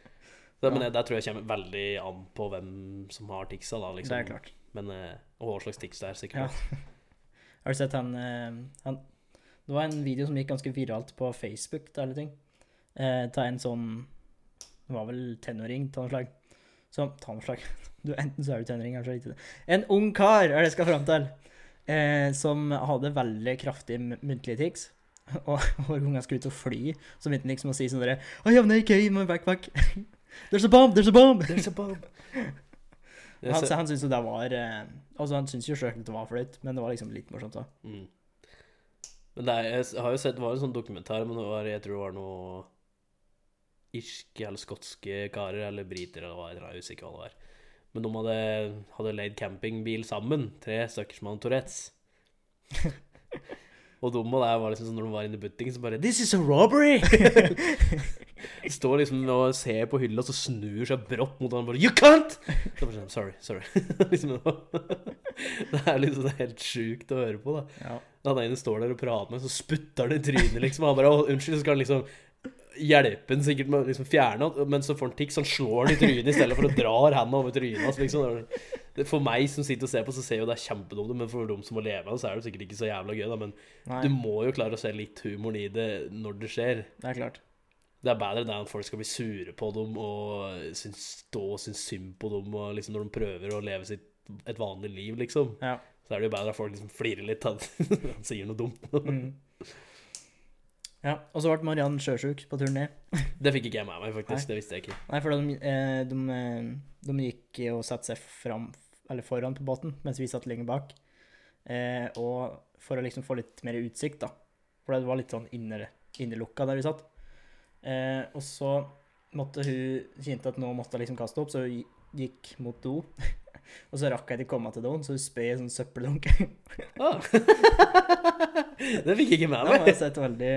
*laughs* det, men det, der tror jeg kommer veldig an på hvem som har ticsa, da. Liksom. Det er klart. Men, eh, og hva slags tics det er, sikkert. Ja. *laughs* Har du sett han, eh, han Det var en video som gikk ganske viralt på Facebook Da, eller ting. Eh, ta en sånn Det var vel tenåring av noe slag. Som Ta noe slag. *laughs* Du, enten så er du tenåring, eller så er du ikke det. En ung kar er det jeg skal fram til. Eh, som hadde veldig kraftig muntlig tics. *laughs* Og hver gang skulle ut og fly, så begynte han liksom å si sånn derre I have no in my backpack. *laughs* There's a bomb, there's a bomb. There's a bomb. Han, ser- han syntes jo det var eh, Altså, han syntes jo sjøl det var flaut, men det var liksom litt morsomt òg. Mm. Men det er, jeg har jo sett Det var en sånn dokumentar, men det var, jeg tror det var noe irske eller skotske karer eller briter eller hva, jeg er usikker hva det var. Men de hadde, hadde leid campingbil sammen, tre stykker som hadde Tourettes. *laughs* Og de der var liksom sånn når de var inne i butikken, så bare This is a robbery! *laughs* Står liksom og ser på hylla, og så snur seg brått mot han bare You can't! Så bare sånn, Sorry, sorry. *laughs* liksom, det er liksom helt sjukt å høre på, da. Ja. den ene står der og prater med, så sputter han i trynet, liksom. Han bare, «Å, unnskyld, så skal han liksom hjelpe han sikkert med å liksom fjerne han, men så får han tics, så han slår han i trynet i stedet for å dra hendene over trynet hans, liksom. For meg som sitter og ser på, så ser jo det er kjempedumt men for dem som må leve av det, så er det sikkert ikke så jævla gøy, da. Men Nei, du må jo klare å se litt humoren i det når det skjer. det er klart. Det er bedre det enn at folk skal bli sure på dem og synes, stå og synes synd på dem liksom når de prøver å leve sitt, et vanlig liv, liksom. Ja. Så er det jo bedre at folk liksom flirer litt av at *laughs* han sier noe dumt. Mm. Ja, og så ble Mariann sjøsjuk på turen ned. *laughs* Det fikk ikke jeg med meg, faktisk. Det visste jeg ikke. Nei, for de, eh, de, eh, de gikk og satte seg fram, eller foran på båten, mens vi satt lenger bak. Eh, og for å liksom få litt mer utsikt, da. For det var litt sånn inner, innelukka der vi satt. Eh, og så måtte hun kjente at nå måtte hun liksom kaste opp, så hun gikk mot do. *laughs* *laughs* og så rakk jeg ikke komme til doen, så hun spøy i en sånn søppeldunk. oh. *laughs* det fikk jeg ikke med meg. Det sett veldig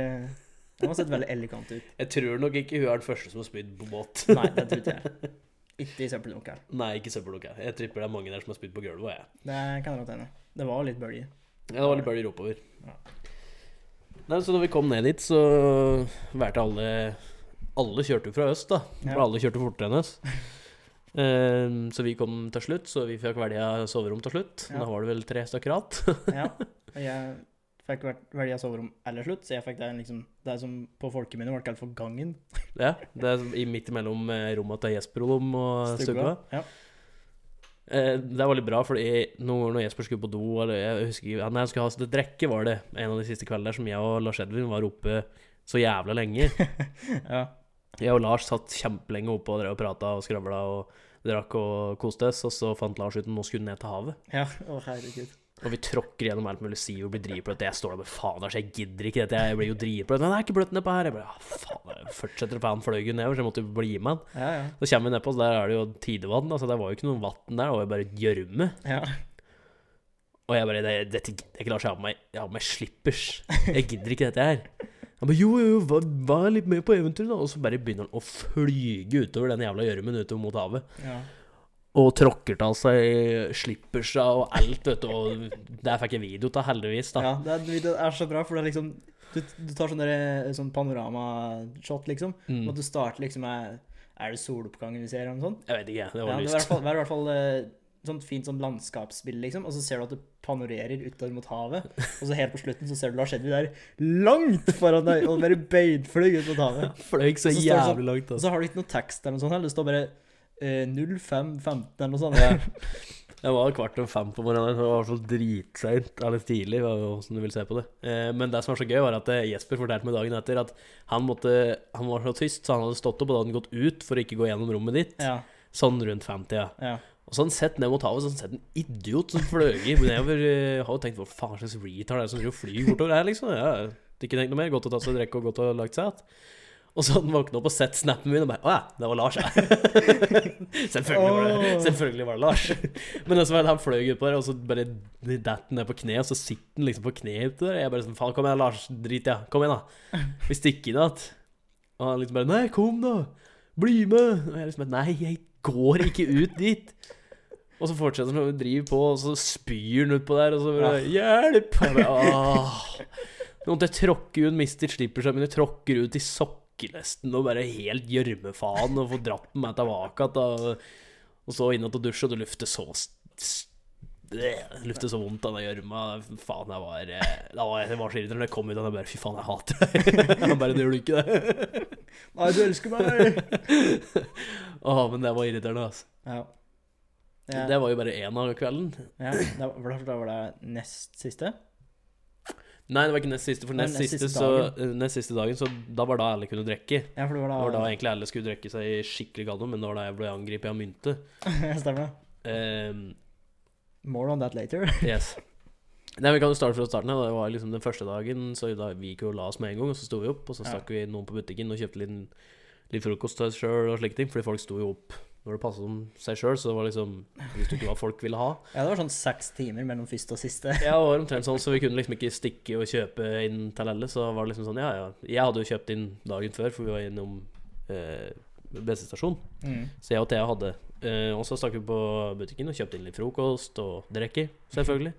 sett veldig elegant ut. Jeg tror nok ikke hun er den første som har spydd på båt. Nei, det tror ikke jeg. *laughs* Ikke i søppeldunken. Nei, ikke i søppeldunken. Jeg tripper det er mange der som har spydd på gulvet. Jeg. Det kan godt hende. Det var litt bølger. Ja, det var litt bølger oppover. Ja. Nei, så når vi kom ned dit, så valgte alle Alle kjørte jo fra øst, da. For Ja. alle kjørte fortere enn oss. Ehm, så vi kom til slutt, så vi fikk velge soverom til slutt. Ja. Da var det vel tre stykker igjen. *laughs* Ja. Og jeg fikk velge soverom eller slutt, så jeg fikk det liksom Det som på folkemunne ble kalt for gangen. *laughs* ja, det er i midt mellom rommene rommet til Jesper og og stua. Ja. Eh, det var litt bra, for når, Jesper skulle på do eller jeg husker, Nei, han skulle ha sitt drikke, var det en av de siste kveldene der som jeg og Lars Edvin var oppe så jævla lenge. *laughs* ja. Jeg og Lars satt kjempelenge oppe og drev og prata og skravla og drakk og koste oss, og så fant Lars ut at nå skulle han ned til havet. ja. Å, herregud. Og vi tråkker gjennom alt mulig siv og blir dritbløtt. Jeg står der med faen, altså, jeg gidder ikke dette, jeg blir jo dritbløt. Men det er ikke bløtt nedpå her. Jeg bare, ja, faen, jeg fortsetter, for han fløy jo nedover, så jeg måtte jo bli med han. Ja, ja. Så kommer vi nedpå, så der er det jo tidevann, altså det var jo ikke noe vann der, det var jo bare gjørme. ja. Og jeg bare, det, dette gidder jeg ikke, Lars, jeg har på meg, jeg har på meg slippers. Jeg gidder ikke dette her. Han bare, jo, jo, vær, vær litt med på eventyret da. Og så bare begynner han å flyge utover den jævla gjørmen utover mot havet. ja. Og tråkker til seg slippersa og alt, vet du. Og der fikk jeg video til, heldigvis, da. ja det, er, det er så bra, for det er liksom Du, du tar sånn, der- sånn panorama-shot, liksom. Mm. At du starter liksom med Er det soloppgangen vi ser, eller noe sånt? Jeg vet ikke, det Ja, var i lyst. det er i hvert fall eh, sånn fint sånn landskapsbilde, liksom. Og så ser du at det panorerer utover mot havet. Og så helt på slutten så ser du Lars Edvin der langt foran deg og bare beinfløy ut mot havet. *laughs* Fløy så Og så sånn- jævlig langt, Og altså. så har du ikke noe tekst eller noe sånt heller. Det står bare eh, 0515 eller noe sånt. Ja. *laughs* Det var kvart over fem på morgenen, det var fall dritseint. Eller tidlig, hvordan du vil se på det. Eh, Men det som var så gøy, var at eh, Jesper fortalte meg dagen etter at han måtte Han var så tyst, så han hadde stått opp, og da hadde han gått ut for å ikke gå gjennom rommet ditt. Ja, Sånn rundt femtida. ja. Og så hadde han sett ned mot havet, så hadde han sett en idiot som fløy nedover. eh, Jeg har jo tenkt hva faen slags retard er det som driver og flyr bortover her, liksom. Ja, ikke tenkt noe mer. Godt å ta seg en drikke og godt å ha lagt seg igjen. Og så hadde han våkna opp og sett snappen min og bare Å ja, det var Lars, ja. *laughs* selvfølgelig, var det, selvfølgelig var det Lars. Men det som var, han fløy utpå der, og så bare datt han ned på kne, og så sitter han liksom på kne ute der. Jeg bare sånn Faen, kom igjen, Lars. Drit, ja. Kom igjen, da. Vi stikker inn igjen. Og han liksom bare Nei, kom, da. Bli med. Og jeg liksom bare Nei, jeg går ikke ut dit. Og så fortsetter han å drive på, og så spyr han utpå der, og så bare Hjelp! Jeg bare, Åh. Måtte jeg tråkke ut, mister slippersa mine, tråkker ut i sokkelesten og bare helt gjørmefaen og får dratt meg tilbake igjen. Og så inn og dusje, og det lukter så det lukter så vondt av den gjørma. Faen, jeg var, eh, var, jeg var så irriterende. Jeg kom ut og jeg bare Fy faen, jeg hater deg. *laughs* Han bare Det gjør du ikke, det. Nei, du elsker meg! Åh, men det var irriterende, altså. ja. Ja, Det var jo bare én av kvelden. ja, da, var det- da var det nest siste? Nei, det var ikke nest siste, for nest, nest siste, siste så, nest siste dagen, så da var da alle kunne drikke. Ja, for det var da... Det var da egentlig alle skulle drikke seg skikkelig gallo, men det var da jeg ble angrepet av mynte. *laughs* Stemmer. Um, More on that later. *laughs* yes. Nei, Vi kan jo starte fra starten. Det var liksom den første dagen, så da vi gikk og la oss med en gang. Og så sto vi opp, og så Ja. stakk vi noen på butikken og kjøpte litt, litt frokost til oss sjøl fordi folk sto jo opp når det passet om seg sjøl, så var det liksom Hvis du ikke hva folk ville ha? Ja, det var sånn seks timer mellom første og siste. *laughs* Ja, det var omtrent sånn, så vi kunne liksom ikke stikke og kjøpe inn til alle. Så var det liksom sånn, ja ja. Jeg hadde jo kjøpt inn dagen før, for vi var innom eh, bensinstasjonen. Mm. Så jeg og Thea hadde. Eh, og så stakk vi på butikken og kjøpte inn litt frokost og drikke, selvfølgelig.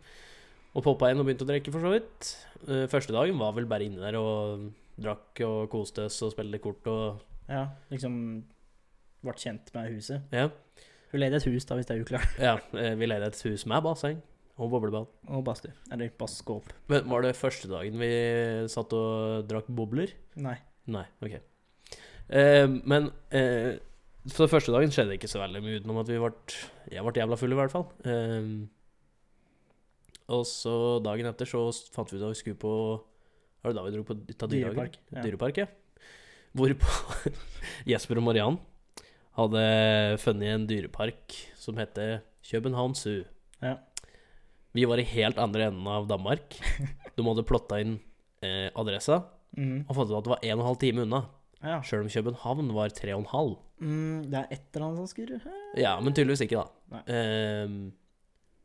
Og poppa inn og begynte å drikke, for så vidt. Eh, første dagen var vel bare inne der og drakk og koste oss og spilte kort og Ja, liksom ble kjent med huset. Ja. Hun leide et hus, da, hvis det er uklart. ja eh, vi leide et hus med basseng og boblebad. Og badstue. Eller basskåp. Men var det første dagen vi satt og drakk bobler? Nei. Nei, ok. Eh, men eh, for første dagen skjedde det ikke så veldig mye utenom at vi ble Jeg ble jævla full, i hvert fall. Eh, og så dagen etter så fant vi ut at vi skulle på Var det da vi dro på? Dyrepark, ja. Dyrepark, ja. Hvorpå *laughs* Jesper og Mariann hadde funnet en dyrepark som heter København Zoo. Ja. Vi var i helt andre enden av Danmark. *laughs* De hadde plotta inn eh, adressa Mm. og fant ut at det var 1 12 time unna. Ja. Sjøl om København var 3,5. Mm, det er et eller annet som skurrer. Ja, men tydeligvis ikke, da. Ehm,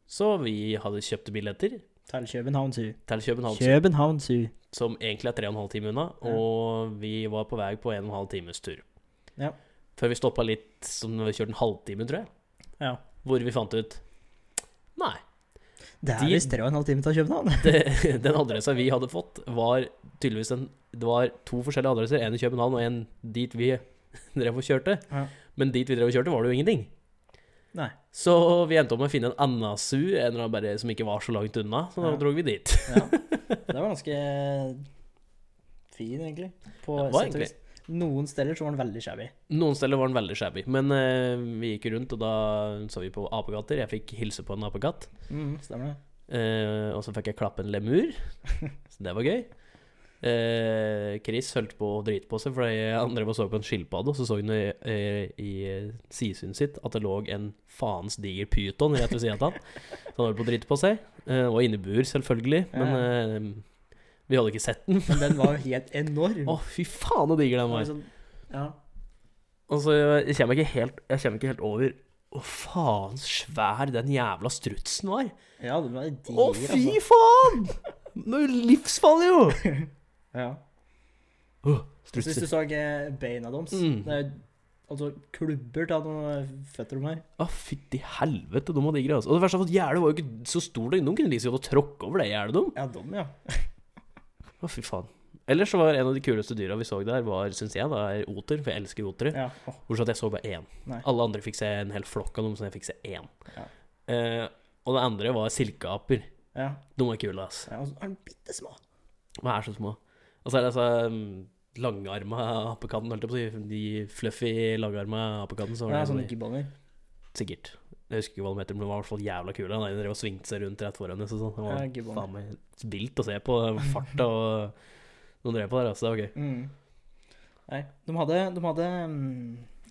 så vi hadde kjøpt billetter Til København Zoo. til København, København Zoo. som egentlig er 3,5 timer unna, og vi var på vei på 1 12 times tur. Ja. Før vi stoppa litt, som vi kjørte en halvtime, tror jeg, Ja. hvor vi fant ut Nei. Det er visst tre og en halv time til København. *laughs* Det, den adressa vi hadde fått, var tydeligvis en Det var to forskjellige adresser. En i København og en dit vi *laughs* drev og kjørte. Ja. Men dit vi drev og kjørte, var det jo ingenting. Nei. Så vi endte opp med å finne en annen SU, en eller annen bare som ikke var så langt unna. Så da Ja. dro vi dit. Ja. *laughs* Det var ganske fin, egentlig. På Ja, det var vis. Noen steder så var den veldig shabby. Noen steder var den veldig shabby, men eh, vi gikk rundt, og da så vi på apekatter. Jeg fikk hilse på en apekatt. Mm, stemmer det. Eh, og så fikk jeg klappe en lemur, *laughs* så det var gøy. Eh, Chris holdt på å drite på seg, for han drev og så på en skilpadde, og så så han i, eh, i sidesynet sitt at det lå en faens diger pyton rett ved siden av han. Så han holdt på å drite på seg. Eh, og inne i bur, selvfølgelig, men eh, vi hadde ikke sett den. Men den var jo helt enorm. Å, fy faen, så diger den var sånn, ja. Og så jeg kommer ikke helt, jeg kommer ikke helt over å, faen svær den jævla strutsen var. ja, den var Å, diger, fy altså. faen! Det er jo livsfarlig, jo! *laughs* Ja. Oh, strutser. hvis du så eh, beina deres Mm. Det er altså klubber til noen føtter de her. Å, fytti helvete, de var digre, altså. Og det verste var at gjerdet var jo ikke så stort. De kunne like liksom godt tråkke over det gjerdet, de. Ja, de, ja. *laughs* Å, fy faen. Ellers så var en av de kuleste dyra vi så der, var, syns jeg, da, er oter. For jeg elsker otere. ja. Oh. Bortsett at jeg så bare én. Nei. Alle andre fikk se en hel flokk av dem, så jeg fikk se én. Ja. Eh, og det andre var silkeaper. ja. De var kule, ass. ja og så er de bitte små. De er så små. Og så er det altså um, langarma apekatten, holdt jeg på å si. De fluffy, langarma apekatten. Så var Ja, det sånne en- gibboner. sikkert. Jeg husker ikke hva de heter, men de var i hvert fall jævla kule. Han drev og svingte seg rundt rett foran oss sånn. Det var Ja, faen meg vilt å se på farta og de drev på der, altså. Det var gøy. Mm. Nei, de hadde, de hadde um,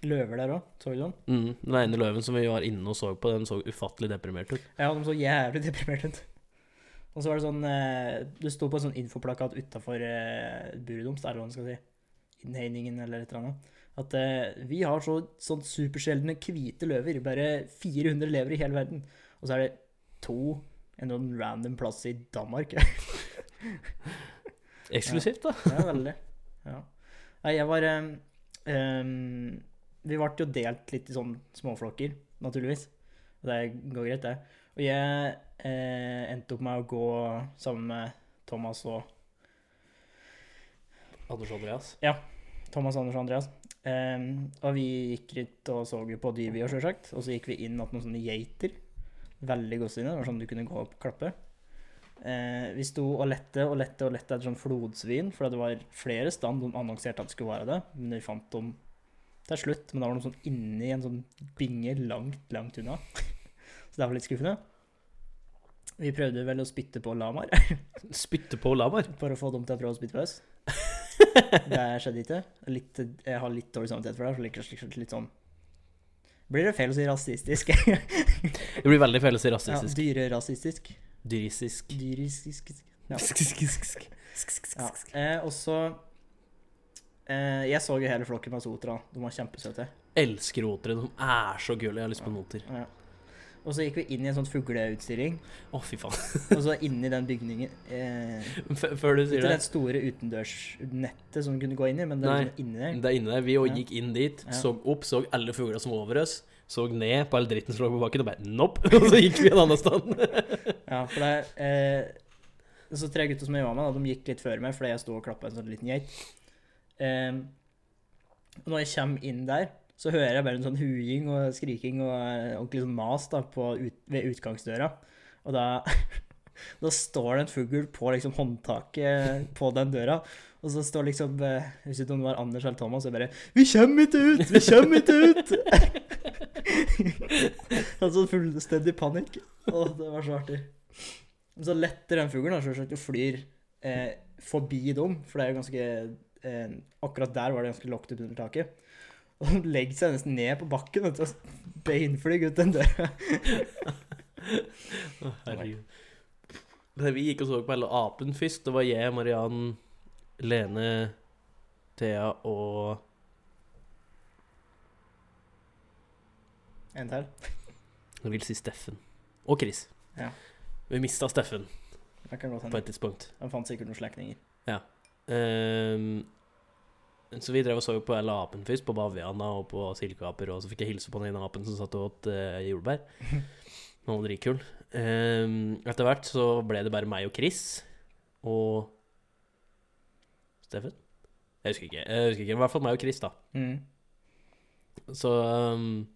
løver der òg, så du dem? Mm. Den ene løven som vi var inne og så på, den så ufattelig deprimert ut. Ja, de så jævlig *laughs* deprimert ut. Og så var det sånn eh, Det sto på en sånn infoplakat utafor eh, buret deres, er det hva man skal si. Innhegningen eller et eller annet. At eh, vi har så sånn supersjeldne hvite løver. Bare 400 lever i hele verden. Og så er det to en sånn random plass i Danmark. *laughs* Eksklusivt, da. Ja, veldig. Ja. Jeg var em, um, Vi ble jo delt litt i sånn småflokker, naturligvis. Og det går greit, det. Og jeg eh, endte opp med å gå sammen med Thomas og Anders og Andreas. Ja. Thomas, Anders og Andreas. Em, og vi gikk litt og så på dyr, vi òg, sjølsagt. Og så gikk vi inn att noen sånne geiter. Veldig godstine. Det var sånn du kunne gå og klappe. Uh, vi sto og lette og lette og lette etter sånn flodsvin, for det var flere stand de annonserte at det skulle være det. Men vi fant dem til slutt. Men da var de sånn inni en sånn binge langt, langt unna. *laughs* så det var litt skuffende. Vi prøvde vel å spytte på lamaer *laughs* Spytte på lamaer? for å få dem til å prøve å spytte på oss. *laughs* Det skjedde ikke. Litt, jeg har litt dårlig samvittighet for det. For litt, litt, litt sånn Blir det feil å si rasistisk? *laughs* Det blir veldig feil å si ja, rasistisk. dyrerasistisk. Dyristisk. Dyristisk. Ja. Ja. ja. Eh, og så eh, Jeg så jo hele flokken med sotra. De var kjempesøte. elsker otere. De er så kule. Jeg har lyst på noter. Ja. Og så gikk vi inn i en sånn fugleutstilling, Å, fy faen. og så inni den bygningen eh, *laughs* før du Ikke sier det det. store utendørsnettet som du kunne gå inn i, men det er inni der. Det er inne der. Vi Ja. gikk inn dit, så opp, så alle fuglene som var over oss. Så ned på all dritten som lå på bakken, og bare nopp! *laughs* Og så gikk vi en annen sted. *laughs* Ja, for det eh, Så tre gutter som jeg var med, da, de gikk litt før meg fordi jeg sto og klappa en sånn liten geit. Eh, og når jeg kommer inn der, så hører jeg bare en sånn huing og skriking og eh, ordentlig sånn mas da, ut, ved utgangsdøra. Og da, *laughs* da står det en fugl på liksom håndtaket på den døra. Og så står liksom eh, Jeg husker ikke om det var Anders eller Thomas, og bare 'Vi kommer ikke ut! Vi kommer ikke ut!' *laughs* altså fullstendig panikk. Å, det var så artig. Så letter den fuglen selvsagt og flyr eh, forbi dem, for det er jo ganske eh, Akkurat der var det ganske opp under taket. Og han legger seg nesten ned på bakken og beinflyr ut den døra. Å, Herregud. Det vi gikk og så på hele apen først, det var jeg, Mariann, Lene, Thea og En til. Jeg vil si Steffen. Og Chris. Ja. Vi mista Steffen på et tidspunkt. Han fant sikkert noen slektninger. Ehm, så vi drev og så på alle apen først, på bavianer og på silkeaper, og så fikk jeg hilse på den ene apen som satt og åt uh, jordbær. *laughs* Han var dritkul. Um, etter hvert så ble det bare meg og Chris og Steffen? Jeg husker ikke. Jeg husker ikke. I hvert fall meg og Chris, da. Mm. Så um,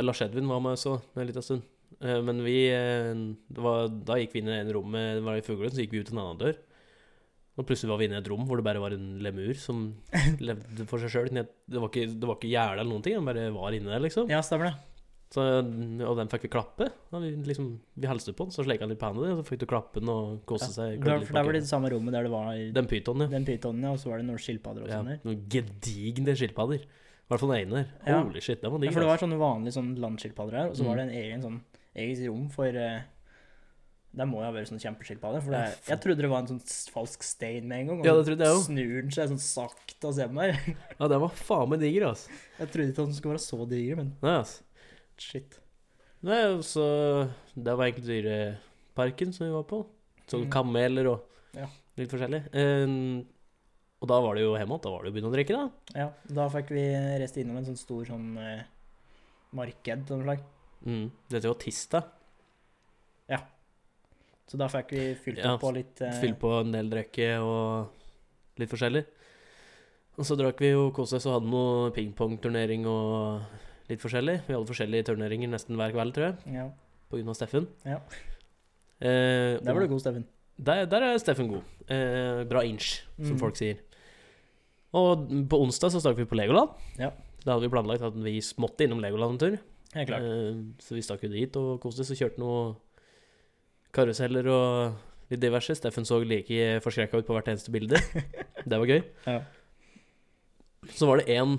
Lars Edvin var med også en liten stund. Uh, men vi uh, det var, Da gikk vi inn i det ene rommet, det var i fuglen, så gikk vi ut en annen dør. Og plutselig var vi inne i et rom hvor det bare var en lemur som *laughs* levde for seg sjøl. Det var ikke, det var ikke gjerde eller noen ting, den bare var inni der, liksom. Ja, stemmer det. Så, og den fikk vi klappe. Da vi, liksom, vi hilste på den, så sleika han litt på hendene, og så fikk du klappe den og kose Ja. seg. Der, for der var det det samme rommet der det var Den pytonen, ja. den pytonen, ja, og så var det noen skilpadder og ja. sånn der. Noen gedigne skilpadder. I hvert fall den ene der. Ja. Holy shit, den var Ja, for det altså. var sånne vanlige sånn landskilpadder her, og så Mm. var det en egen sånn eget rom for eh, Der må jo ha vært sånn kjempeskilpadde. For det, Ja, jeg trodde det var en sånn falsk stein med en gang. og Ja, det trodde jeg også. Snur den seg sånn sakte og ser på meg. *laughs* Ja, den var faen meg diger, altså. Jeg trodde ikke den skulle være så diger, men Nei, altså. shit. Nei, altså Det var egentlig dyreparken som vi var på. Sånn Mm. kameler og Ja. litt forskjellig. Um, og da var det jo hjemme igjen. Da var det jo begynt å drikke, da. Ja, da fikk vi reist innom en sånn stor sånn uh, marked av noe slag. Mm. Dette var tirsdag. Så da fikk vi fylt Ja, opp på litt eh, Fylt på en del drikke og litt forskjellig. Og så drakk vi jo koste oss og hadde noe pingpongturnering og litt forskjellig. Vi hadde forskjellige turneringer nesten hver kveld, tror jeg, Ja, på grunn av Steffen. Ja. Eh, der var du god, Steffen. Der, der er Steffen god. Eh, bra inch, som Mm. folk sier. Og på onsdag så stakk vi på Legoland. Ja. Da hadde vi planlagt at vi måtte innom Legoland en tur. Eh, så vi stakk jo dit og koste oss og kjørte noe karuseller og litt diverse. Steffen så like forskrekka ut på hvert eneste bilde. *laughs* Det var gøy. Ja. Så var det én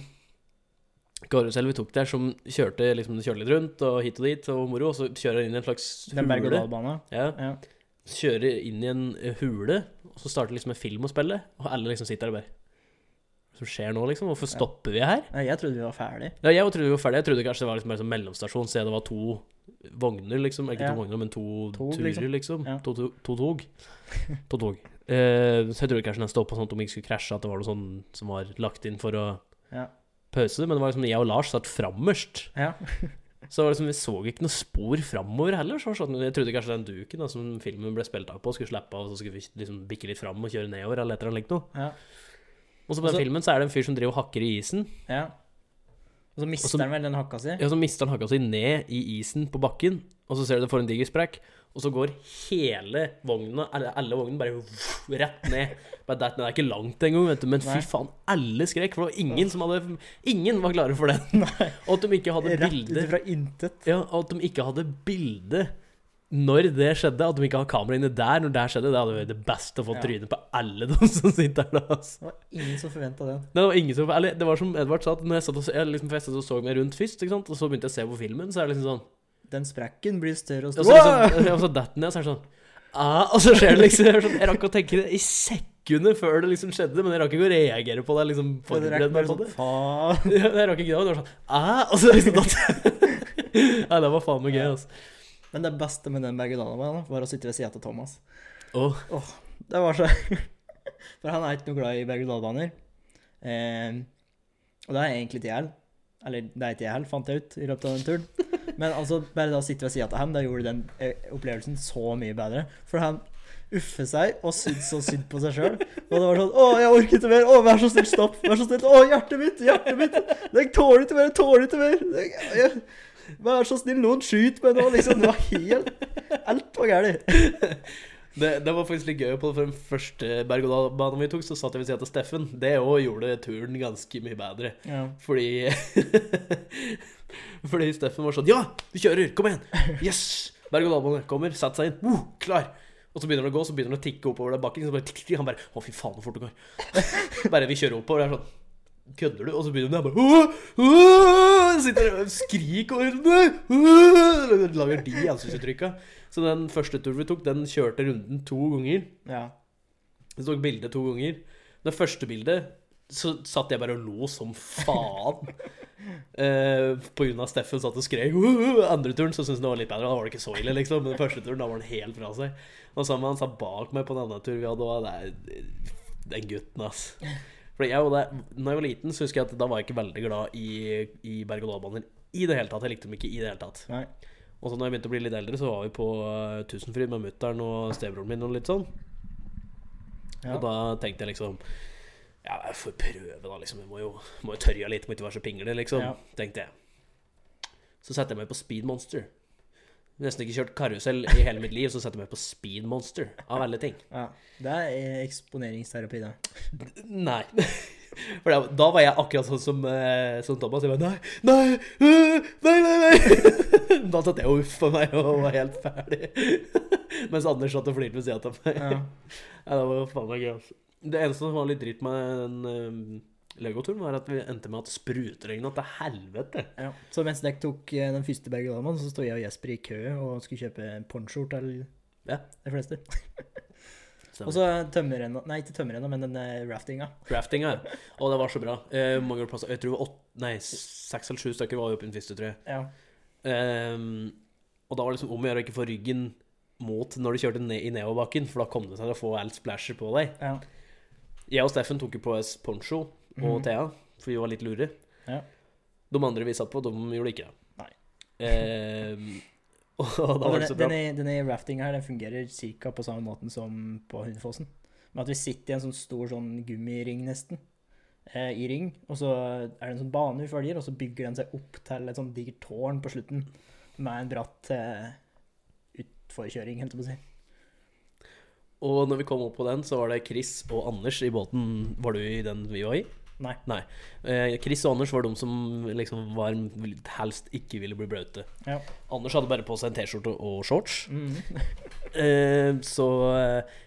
karusell vi tok der som kjørte, liksom, kjørte litt rundt og hit og dit og moro, og så kjører han inn i en slags hule. Den berg-og-dal-bana. Ja, Ja. kjører inn i en eh, hule, og så starter liksom en film å spille, og alle liksom sitter der og bare som skjer nå, liksom? Hvorfor stopper vi her? Nei, jeg trodde vi var ferdig. Ja, jeg trodde vi var ferdig. Jeg trodde kanskje det var liksom bare sånn mellomstasjon, siden det var to vogner, liksom. Ikke to vogner, men to Tog, turer, liksom. liksom. To, to, to tog. *laughs* to tog. Eh, så jeg trodde kanskje den stoppa sånn at de ikke skulle krasje, at det var noe sånn som var lagt inn for å Ja. pause. Men det var liksom jeg og Lars satt frammerst. Ja. *laughs* Så det liksom, vi så ikke noe spor framover heller. Så sånn, jeg trodde kanskje den duken da, som filmen ble spilt av på, skulle slippe av, og så skulle vi liksom bikke litt fram og kjøre nedover, eller et eller annet likt noe. ja. Og så på den Og filmen så er det en fyr som driver og hakker i isen. ja. Og så mister han vel den hakka si. Ja, så mister han hakka si ned i isen på bakken, og så ser du det får en diger sprekk, og så går hele vogna, eller alle vognene, bare vuff, rett ned. Bare det, det er ikke langt engang, vet du, men fy faen, alle skrek, for det var ingen som hadde Ingen var klare for det. Og at de ikke hadde Rett ut fra intet. Ja, og at de ikke hadde bilde når det skjedde, at de ikke har kamera inne der når det skjedde, det hadde vært det beste å få Ja. trynet på alle de som sitter der. Altså. Det var ingen som forventa det. Nei, det var ingen som Eller det var som Edvard sa, at når jeg satt og, jeg liksom, jeg satt og så meg rundt først, og så begynte jeg å se på filmen, så er det liksom sånn Den sprekken blir større og Og så, større. liksom, og så datt den ned, så er det sånn ah, Og så skjer det liksom Jeg, sånn, jeg rakk å tenke det i sekundet før det liksom skjedde, men jeg rakk ikke å reagere på det. liksom For det forberedt er meg på sånn det. faen. Jeg rakk ikke det, men det var sånn ah, Og så liksom datt *laughs* Nei, det var faen meg gøy, altså. Men det beste med den berg-og-dal-banen var å sitte ved sida av Thomas. Åh, Det var så *laughs* For han er ikke noe glad i berg-og-dal-baner. Eh, og det er egentlig til jeg. Eller det er ikke jeg fant jeg ut i løpet av den turen. *laughs* Men altså, bare da å sitte ved sida av ham, det gjorde den eh, opplevelsen så mye bedre. For han uffer seg og syntes så synd på seg sjøl. Og det var sånn 'Å, jeg orker ikke mer. Å, vær så snill, stopp. Vær så snill. Å, hjertet mitt, hjertet mitt. Jeg tåler ikke mer. Jeg tåler ikke mer. Jeg, jeg, vær så snill, noen skyt meg nå. Liksom, det var helt Alt var galt. *laughs* det, det var faktisk litt gøy. På den første berg-og-dal-banen vi tok, så satt jeg ved siden av Steffen. Det òg gjorde turen ganske mye bedre. Ja. Fordi *laughs* Fordi Steffen var sånn Ja, vi kjører! Kom igjen! Yes! Berg-og-dal-bane kommer, sett seg inn. Uh, klar! Og så begynner det å gå, så begynner det å tikke oppover den bakken. Så bare, tikk, tikk, han bare Å, fy faen, så fort det går. *laughs* bare vi kjører oppover. Det er sånn Kødder du? Og så begynner han bare «Åh! Åh!» Sitter og skriker over Lager de ansiktsuttrykka. Så den første turen vi tok, den kjørte runden to ganger. ja. Vi tok bildet to ganger. Det første bildet så satt jeg bare og lo som faen. eh, på grunn av Steffen satt og skrek. Andre turen så syntes han det var litt bedre. Da var det ikke så ille, liksom. Men den første turen da var han helt fra seg. Og sammen med han satt bak meg på en annen tur vi hadde, og det er den gutten, ass. For jeg, det, når jeg var liten, så husker jeg at da var jeg ikke veldig glad i, i berg-og-dal-baner i det hele tatt. Jeg likte dem ikke i det hele tatt. Nei. Og så når jeg begynte å bli litt eldre, så var vi på uh, Tusenfryd med mutter'n og stebroren min og litt sånn. Ja. Og da tenkte jeg liksom Ja, jeg får prøve, da, liksom. Jeg må jo, må jo tørre litt, må ikke være så pingle, liksom. Ja. Tenkte jeg. Så setter jeg meg på Speed Monster. Nesten ikke kjørt karusell i hele mitt liv, så setter jeg meg på Speed Monster. Av alle ting. Ja. Det er eksponeringsterapi, da. Nei. *laughs* For da, da var jeg akkurat sånn som, eh, som Thomas. Jeg bare nei, nei, øh, nei, nei, nei. *laughs* Da satt jeg og uffa meg og var helt ferdig. *laughs* Mens Anders satt og flirte ved siden av meg. Ja. Ja, det var faen meg gøy. altså. Det eneste som var litt dritt med den um, Legoturen, var at vi endte med at sprutregna til helvete. Ja. Så mens dere tok eh, den første berg-og-dal-banen, så sto jeg og Jesper i kø og skulle kjøpe poncho til Ja. de fleste. *laughs* Og så tømmerrenna Nei, ikke tømmerrenna, men den raftinga. raftinga. ja. Og det var så bra. Eh, mange plasser. Jeg tror åtte, nei, seks eller sju stykker var jo i den første, tror jeg. Ja. Um, og da var det liksom om å gjøre å ikke få ryggen mot når du kjørte ned i nedoverbakken, for da kom det til å få alt splasher på deg. ja. Jeg og Steffen tok jo på oss poncho og mm. Thea, for vi var litt lure. Ja. De andre vi satt på, de gjorde ikke det. Nei. Eh, *laughs* og da var det så bra. denne, denne raftinga her, den fungerer ca. på samme måten som på Hundefossen. Med at vi sitter i en sånn stor sånn gummiring, nesten, eh, i ring, og så er det en sånn bane vi følger, og så bygger den seg opp til et sånn digert tårn på slutten, med en bratt eh, utforkjøring, helt på å si. Og når vi kom opp på den, så var det Chris og Anders i båten. Var du i den vi var i? Nei. Nei. Eh, Chris og Anders var de som liksom var helst ikke ville bli blaute. Ja. Anders hadde bare på seg en T-skjorte og shorts. Mm. *laughs* Eh, så eh,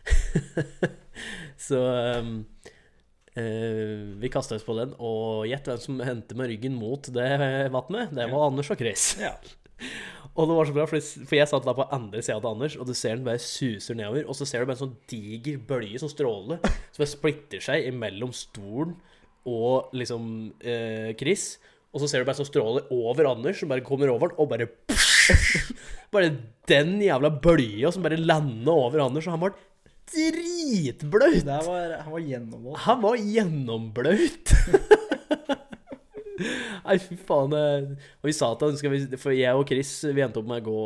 *laughs* Så ehm, eh, vi kasta oss på den, og gjett hvem som hendte med ryggen mot det vannet? Det var Anders og Chris. Ja. *laughs* Og det var så bra, for, for jeg satt da på andre sida til Anders, og du ser den bare suser nedover. Og så ser du bare en sånn diger bølge som stråler, som bare splitter seg imellom stolen og liksom eh, Chris. Og så ser du bare sånn stråler over Anders, som bare kommer over den, og bare *laughs* Bare den jævla bølja som bare lander over Anders, og han var dritblaut. Var, han var gjennomvåt. Han var gjennomblaut. *laughs* Nei, fy faen. Og vi sa til han For jeg og Chris vi endte opp med å gå,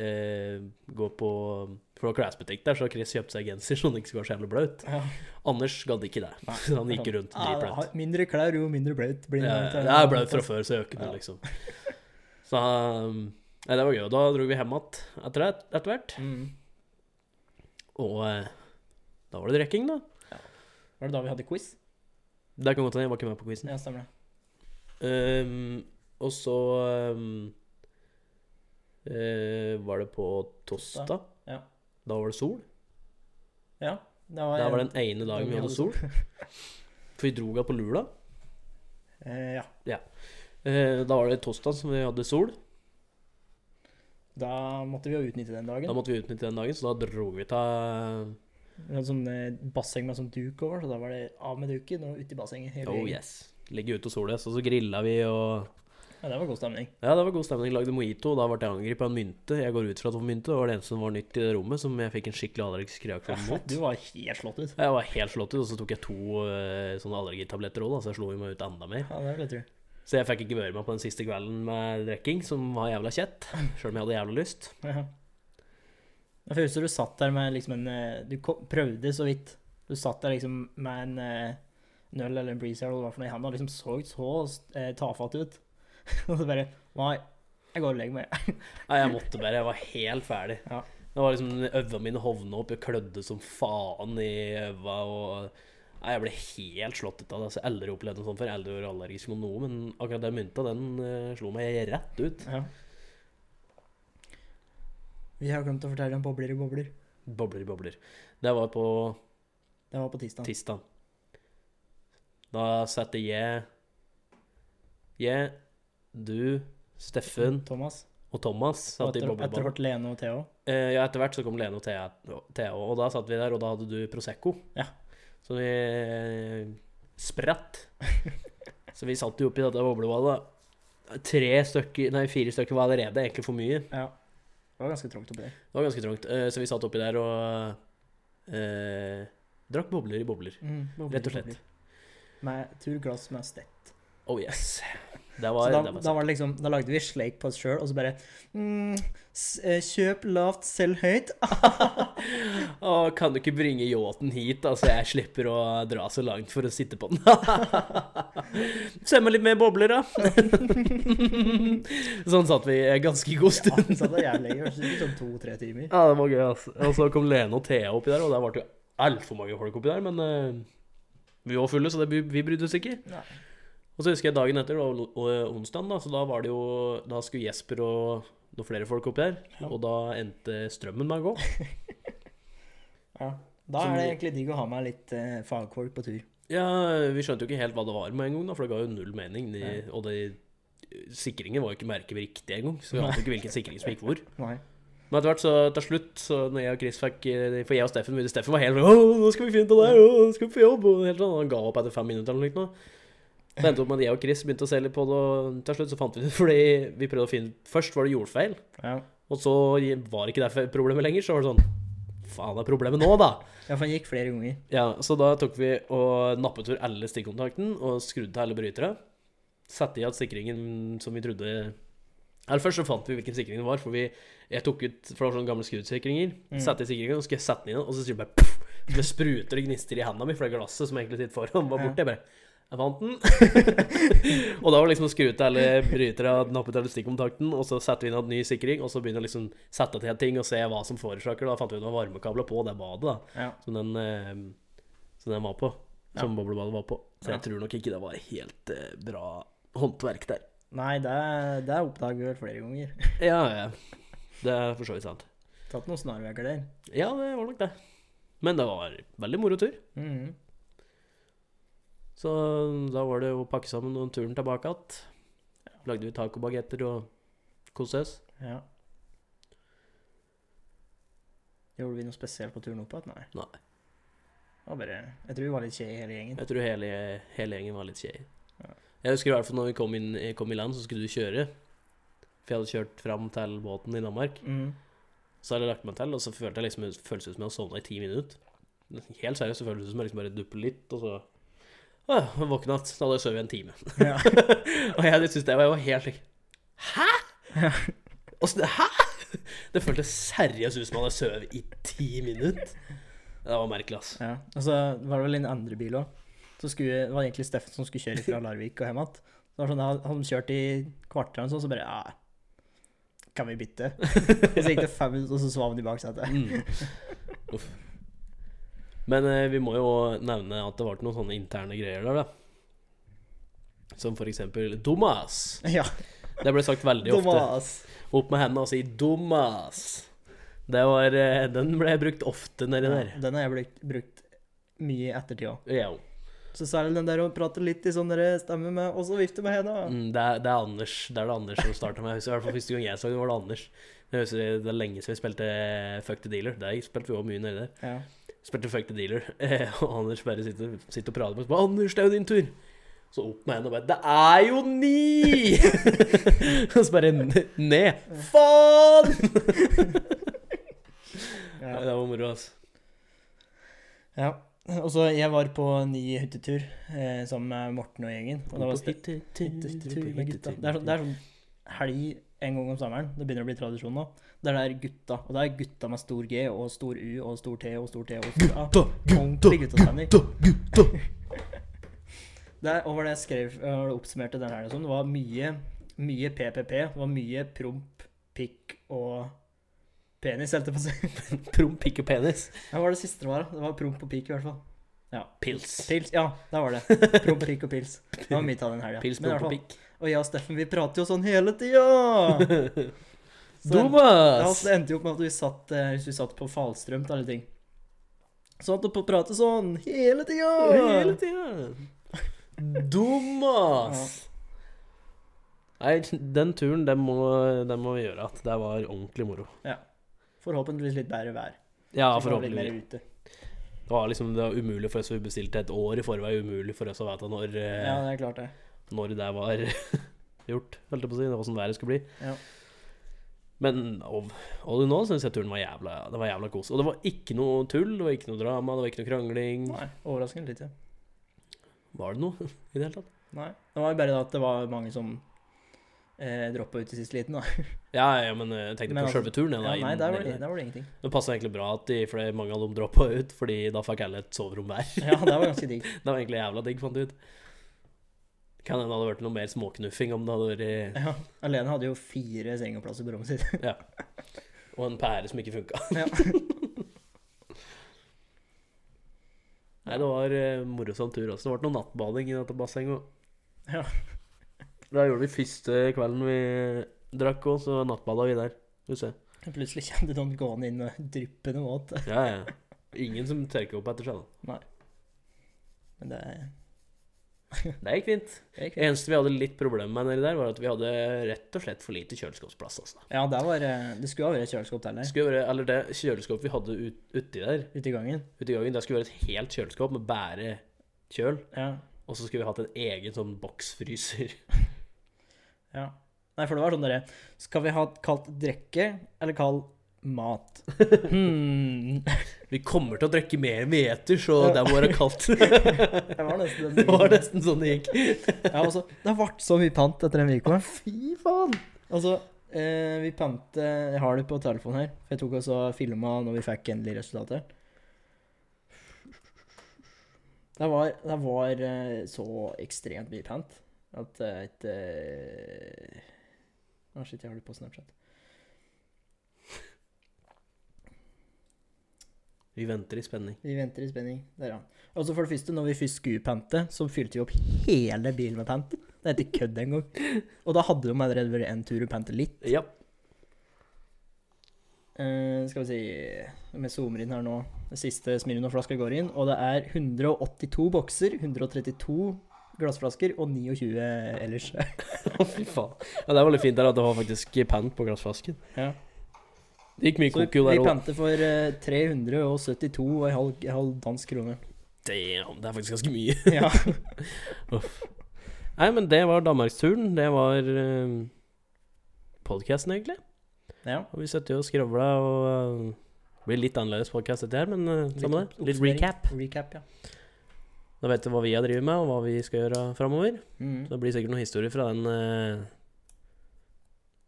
eh, gå på Klesbutikk der, så Chris kjøpte seg genser så han ikke skulle være så jævlig blaut. Ja. Anders gadd ikke det. Så *laughs* han gikk rundt ja, dritblaut. mindre klær, jo mindre blaut blir Ja. Jeg er blaut fra før, så jeg gjør ikke det, Ja. liksom. *laughs* Så ja, det var gøy. Og da dro vi hjem igjen etter, det- etter hvert. Mm. Og eh, da var det drikking, da. Var det da vi hadde quiz? Det kan godt hende jeg var ikke med på quizen. Ja, stemmer det. Um, og så um, uh, var det på torsdag. Ja. Da var det sol. Ja, det var, Det var den ene dagen vi hadde sol. For vi dro av på Lula. Eh, ja. Eh, da var det torsdag som vi hadde sol. Da måtte vi jo utnytte den dagen. Da måtte vi utnytte den dagen, så da dro vi til Vi hadde sånn eh, basseng med sånn duk over, så da var det av med duken og ut i bassenget. Oh yes. Ligge ute og sole. Så så grilla vi og Ja, det var god stemning. Ja, det var god stemning. Lagde mojito, og da ble jeg angrepet av en mynte. Jeg går ut fra at det var mynte. Det var det eneste som var nytt i det rommet, som jeg fikk en skikkelig allergisk reaksjon mot. Du var helt slått ut. Jeg var helt slått ut, og så tok jeg to eh, sånne allergitabletter òg, så jeg slo meg ut enda mer. Ja, det vil jeg tro. Så jeg fikk ikke være med på den siste kvelden med drikking, som var jævla kjett. Sjøl om jeg hadde jævla lyst. Ja. Jeg husker du satt der med liksom en eh, Du prøvde så vidt. Du satt der liksom med en eh, en øl eller en breezer eller hva for noe i hendene og liksom så så eh, tafatt ut. *laughs* og så bare Nei, jeg går og legger meg. *laughs* Nei, jeg måtte bare. Jeg var helt ferdig. Ja. Det var liksom Øynene mine hovna opp, jeg klødde som faen i øva. Og Nei, jeg ble helt slått ut av det. Altså, jeg aldri opplevd noe sånt før. Jeg aldri vært allergisk mot noe, men akkurat den mynta, den uh, slo meg rett ut. Ja. Vi har glemt å fortelle om bobler i bobler. Bobler i bobler. Det var på Det var på tirsdag. tirsdag. Da satte jeg Jeg, du, Steffen Thomas. og Thomas Og satt i etter, etter hvert Lene og Theo. Eh, ja, etter hvert så kom Lene og Thea, Theo, og da satt vi der, og da hadde du Prosecco. Ja. Så vi eh, spratt. *laughs* så vi satt jo oppi dette boblebadet. Tre stykker, nei, fire stykker var allerede egentlig for mye. Ja. Det var ganske trangt oppi der. Det var ganske trangt. Eh, så vi satt oppi der og eh, drakk bobler i bobler. bobler Rett og slett. bobler. Med turglass med stett. Oh yes. Det Så da, var da, var det liksom, da lagde vi sleik på oss sjøl, og så bare mm, eh, Kjøp lavt, selg høyt. *laughs* Å, kan du ikke bringe yachten hit, da, så jeg slipper å dra så langt for å sitte på den? *laughs* Send meg litt mer bobler, da. *laughs* sånn satt vi ganske god Ja, stund. satt det jævlig lenge. Sikkert sånn to-tre timer. Ja, det var gøy, altså. Og så kom Lene og Thea oppi der, og der ble det altfor mange folk oppi der, men uh, vi var fulle, så det, vi brydde oss ikke. Nei. Og så husker jeg dagen etter, det var o- o- da, så da var det jo Da skulle Jesper og noen flere folk oppi der, Ja. og da endte strømmen med å gå. *laughs* Ja. Da er det egentlig digg å ha med litt eh, fagfolk på tur. Ja, vi skjønte jo ikke helt hva det var med en gang, da, for det ga jo null mening. De, og de, sikringen var jo ikke merket riktig engang, så vi ante ikke hvilken sikring som gikk hvor. *laughs* Nei. Men etter hvert, så til slutt, så når jeg og Chris fikk eh, For jeg og Steffen Steffen var helt sånn 'Å, nå skal vi finne det her! nå skal vi på jobb', og helt sånn. Han ga opp etter fem minutter eller noe. Det endte opp med at jeg og Chris begynte å se litt på det, og til slutt så fant vi det *laughs* fordi vi prøvde å finne Først var det jordfeil, Ja. og så var det ikke det problemet lenger. Så var det sånn Faen, er problemet nå, da? ja, for han gikk flere ganger. Ja, så da tok vi og nappet ut alle stikkontakten og skrudde til alle brytere. Satte i igjen sikringen som vi trodde Eller først så fant vi hvilken sikring det var, for vi jeg tok ut For det var sånne gamle skruddsikringer. Mm. Satte i sikringen, og så skulle jeg sette den inn, og så sier det bare puff, Så det spruter og gnister i hendene mi, for det glasset som egentlig sitter foran, var Ja. borte. Jeg bare Jeg fant den. *laughs* og da var det liksom å skru ut alle brytere, nappe ut alle stikkontakten, og så sette vi inn en ny sikring, og så begynne å liksom sette til ting og se hva som forårsaker. Da fant vi ut det var varmekabler på det badet, da Ja. som den, eh, som den var på. Som boblebadet var på. Så jeg Ja. tror nok ikke det var helt eh, bra håndverk der. Nei, det, det oppdager vi vel flere ganger. *laughs* Ja, ja. Det er for så vidt sant. Tatt noen snarveier der. Ja, det var nok det. Men det var veldig moro tur. Mhm. Så da var det å pakke sammen og turen tilbake igjen. Lagde vi tacobagetter og koste oss. Ja. Gjorde vi noe spesielt på turen opp igjen? Nei. Nei. Bare, jeg tror vi var litt kjei hele gjengen. Jeg tror hele, hele gjengen var litt kjei. Ja. Jeg husker i hvert fall når vi kom, inn, kom i land, så skulle du kjøre. For jeg hadde kjørt fram til båten i Danmark. Mm. Så hadde jeg lagt meg til, og så følte jeg liksom, føltes ut som jeg hadde sovna i ti minutter. Helt seriøst så føltes det som jeg liksom bare duppet litt, og så Å, jeg våkna igjen. Da hadde jeg sovet en time. Ja. *laughs* og jeg syntes det var jeg var helt slik Hæ?! Det Hæ?! Det føltes seriøst ut som jeg hadde sovet i ti minutter. Det var merkelig, ass. ja. Og så var det vel en andre bil òg. Så skulle, det var egentlig Steffen som skulle kjøre fra Larvik og hjem igjen. Sånn, han kjørte i kvarter og sånn, så bare Ja, kan vi bytte? *laughs* og så gikk det fem minutter, og så sov han i baksetet. Mm. Uff. Men eh, vi må jo nevne at det var noen sånne interne greier der, da. Som for eksempel Dumas. Ja. Det ble sagt veldig ofte. Thomas. Opp med hendene og si 'Dumas'. Det var, eh, den ble brukt ofte nedi Ja, der. den har jeg brukt, brukt mye i ettertid òg. Ja. Så særlig den der å prate litt i sånn stemme med, og så vifte med hendene. Mm, det, er, det er Anders Det er det Anders som starta med. I hvert fall Første gang jeg så det, var det Anders. Jeg husker Det er lenge siden vi spilte Fuck the Dealer. Der spilte vi også mye nedi der. Ja. Spilte Fuck the Dealer, *laughs* og Anders bare sitter, sitter og prater med oss. 'Anders, det er jo din tur!' Så opp med henne og bare 'Det er jo ni!' *laughs* og så bare ned. Faen! *laughs* Ja. Det var moro, altså. ja. Og så jeg var på ny hyttetur eh, sammen med Morten og gjengen. Og det var hyttetur med gutta. Det er sånn, det er sånn helg en gang om sommeren. Det begynner å bli tradisjon nå. Det er der gutta. Og det er gutta med stor G og stor U og stor T og stor T og stor A. Gutta, gutta, gutta, gutta. Det er, og var det jeg skrev og det oppsummerte den her, sånn, det var mye, mye PPP. Det var mye promp, pikk og penis, helt på å si. *laughs* Promp, pikk og penis. Hva var det siste det var? Det var promp og pikk, i hvert fall. Ja. Pils. Pils, ja, der var det. *laughs* Promp, pikk og pils. Det var mye av den helga. Pils, promp og pikk. Og jeg og Steffen, vi prater jo sånn hele tida! *laughs* Så det- Ja, så det endte jo opp med at vi satt, eh, hvis vi satt på Falstrøm til alle ting. Så hadde vi prate sånn hele tida! Hele tida. Thomas! Nei, den turen, den må, den må vi gjøre at det var ordentlig moro. Forhåpentligvis litt bedre vær. Ja, forhåpentligvis. Det var liksom det var umulig for oss, vi bestilte et år i forvei, umulig for oss å vite når, eh, Ja, det er klart det. Når det var *laughs* gjort, holdt jeg på å si. Det var sånn været skulle bli. Ja. Men all in all syns jeg turen var jævla, det var jævla kos. Og det var ikke noe tull, det var ikke noe drama, det var ikke noe krangling. Nei, overraskende lite. Var det noe *laughs* i det hele tatt? Nei. Det var jo bare det at det var mange som eh, droppa ut i siste liten, da. *laughs* Ja, ja, men eh, jeg tenkte Men på sjølve selve turen. Ja, nei, der var, det, der var det ingenting. Det passa egentlig bra at de, fordi mange av dem droppa ut, fordi da fikk alle et soverom hver. Ja, det var ganske digg. Det var egentlig jævla digg, fant du ut. Kan hende det hadde vært noe mer småknuffing om det hadde vært Ja. Alene hadde jo fire sengeplasser på rommet sitt. *laughs* ja. Og en pære som ikke funka. Ja. *laughs* Nei, det var uh, morsom tur også. Det ble noe nattbading i dette bassenget òg. Ja. Da gjorde vi første kvelden vi drakk òg, så nattbada vi der. Du ser. Plutselig Plutselig kjente noen gående inn med dryppende våt. Ja, ja. Ingen som tørker opp etter seg, da. Nei. Men det, *laughs* Det gikk fint. det gikk eneste vi hadde litt problemer med nedi der, var at vi hadde rett og slett for lite kjøleskapsplass. Altså. Ja, det, var, det skulle ha vært kjøleskap der, Det skulle være, eller det kjøleskapet vi hadde ut, uti der, Ute i gangen. ute i gangen, det skulle være et helt kjøleskap med bare kjøl. Ja. Og så skulle vi hatt en egen sånn boksfryser. *laughs* ja. Nei, for det var sånn derre Skal vi ha kalt drikke, eller kall mat? Hmm. Vi kommer til å drikke mer meter, så Ja. det må være kaldt. *laughs* Det var nesten Det var nesten sånn det gikk. Ja, altså, det ble så mye pant etter den uka. Fy faen! Altså, eh, vi pante Jeg har det på telefonen her, for jeg tok også filma når vi fikk endelig resultatet. Det var, det var eh, så ekstremt mye pant at jeg ikke Å, shit, jeg har det på Snapchat. Vi venter i spenning. Vi venter i spenning. Der, ja. Altså For det første, når vi først skulle pante, så fylte vi opp hele bilen med pant. Det er ikke kødd engang. Og da hadde de allerede vært en tur og pante litt. Ja. Uh, skal vi si Vi zoomer inn her nå. Den siste Smirnov-flaska går inn. Og det er 182 bokser, 132 glassflasker og 29 ellers. *laughs* Å, fy faen. Ja, det er veldig fint der at det var faktisk pant på glassflasken. Ja. Det gikk mye Så vi, vi der òg. pante for eh, 372 og en halv, en halv dansk krone. Damn, det er faktisk ganske mye. *laughs* Ja. *laughs* Nei, men det var Danmarksturen. Det var uh, podkasten, egentlig. ja. Og vi satt jo og skravla og uh, Det blir litt annerledes podkast dette her, men uh, samme det. Litt recap. Recap, ja. Da vet du hva vi har drevet med, og hva vi skal gjøre framover. Mm. Det blir sikkert noen historier fra den uh,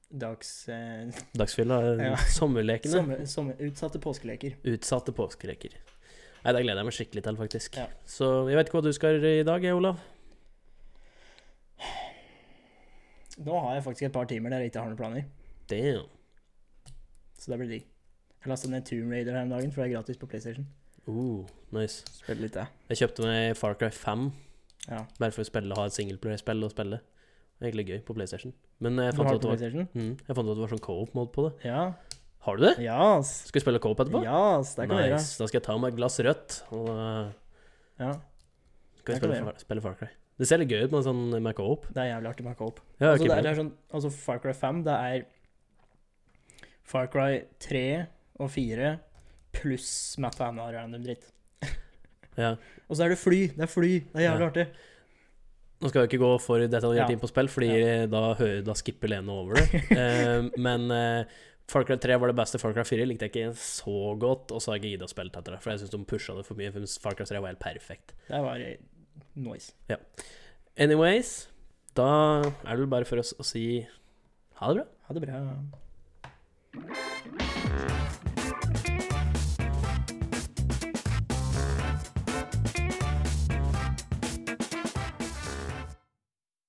Dags... Eh, dagsfylla. *laughs* Ja. Sommerlekene. sommer, sommer, utsatte påskeleker. Utsatte påskeleker. Nei, det gleder jeg meg skikkelig til, faktisk. Ja. Så jeg vet ikke hva du skal i dag, Olav. Nå har jeg faktisk et par timer der jeg ikke har noen planer. Damn. Så det blir digg. Jeg lasta ned Tomb Raider her om dagen, for det er gratis på PlayStation. Uh, nice. Spill litt det. Jeg kjøpte meg Far Cry 5, Ja. bare for å spille, ha et singleplayer-spill å spille. Det er egentlig gøy på PlayStation. Men jeg fant, ut at det var, mm, jeg fant ut at det var sånn co-op-mode på det. Ja. Har du det? Jas. Skal vi spille co-op etterpå? Jas, det kan nice. nice. Da skal jeg ta meg et glass rødt, og uh, Ja. skal vi spille, Far- spille Far Cry. Det ser litt gøy ut med sånn med co-op. Det er jævlig artig med co-op. Ja, Altså, det, er- det er sånn, altså Far Cry 5, det er Far Cry 3 og 4 pluss Matt Hanna og random dritt. Ja. *laughs* Og så er det fly. Det er fly. Det er jævlig Ja. artig. Nå skal vi ikke gå for detaljert inn på spill, Fordi da, da, skipper Lene over det. uh, *laughs* men uh, Cry 3 var det beste. Far Cry 4 likte jeg ikke så godt, og så har jeg ikke gitt å spille etter det, for jeg syns de pusha det for mye. For Far Cry 3 var helt perfekt. Det var eh, noise. Ja. Anyways, da er det vel bare for oss å si ha det bra. Ha det bra.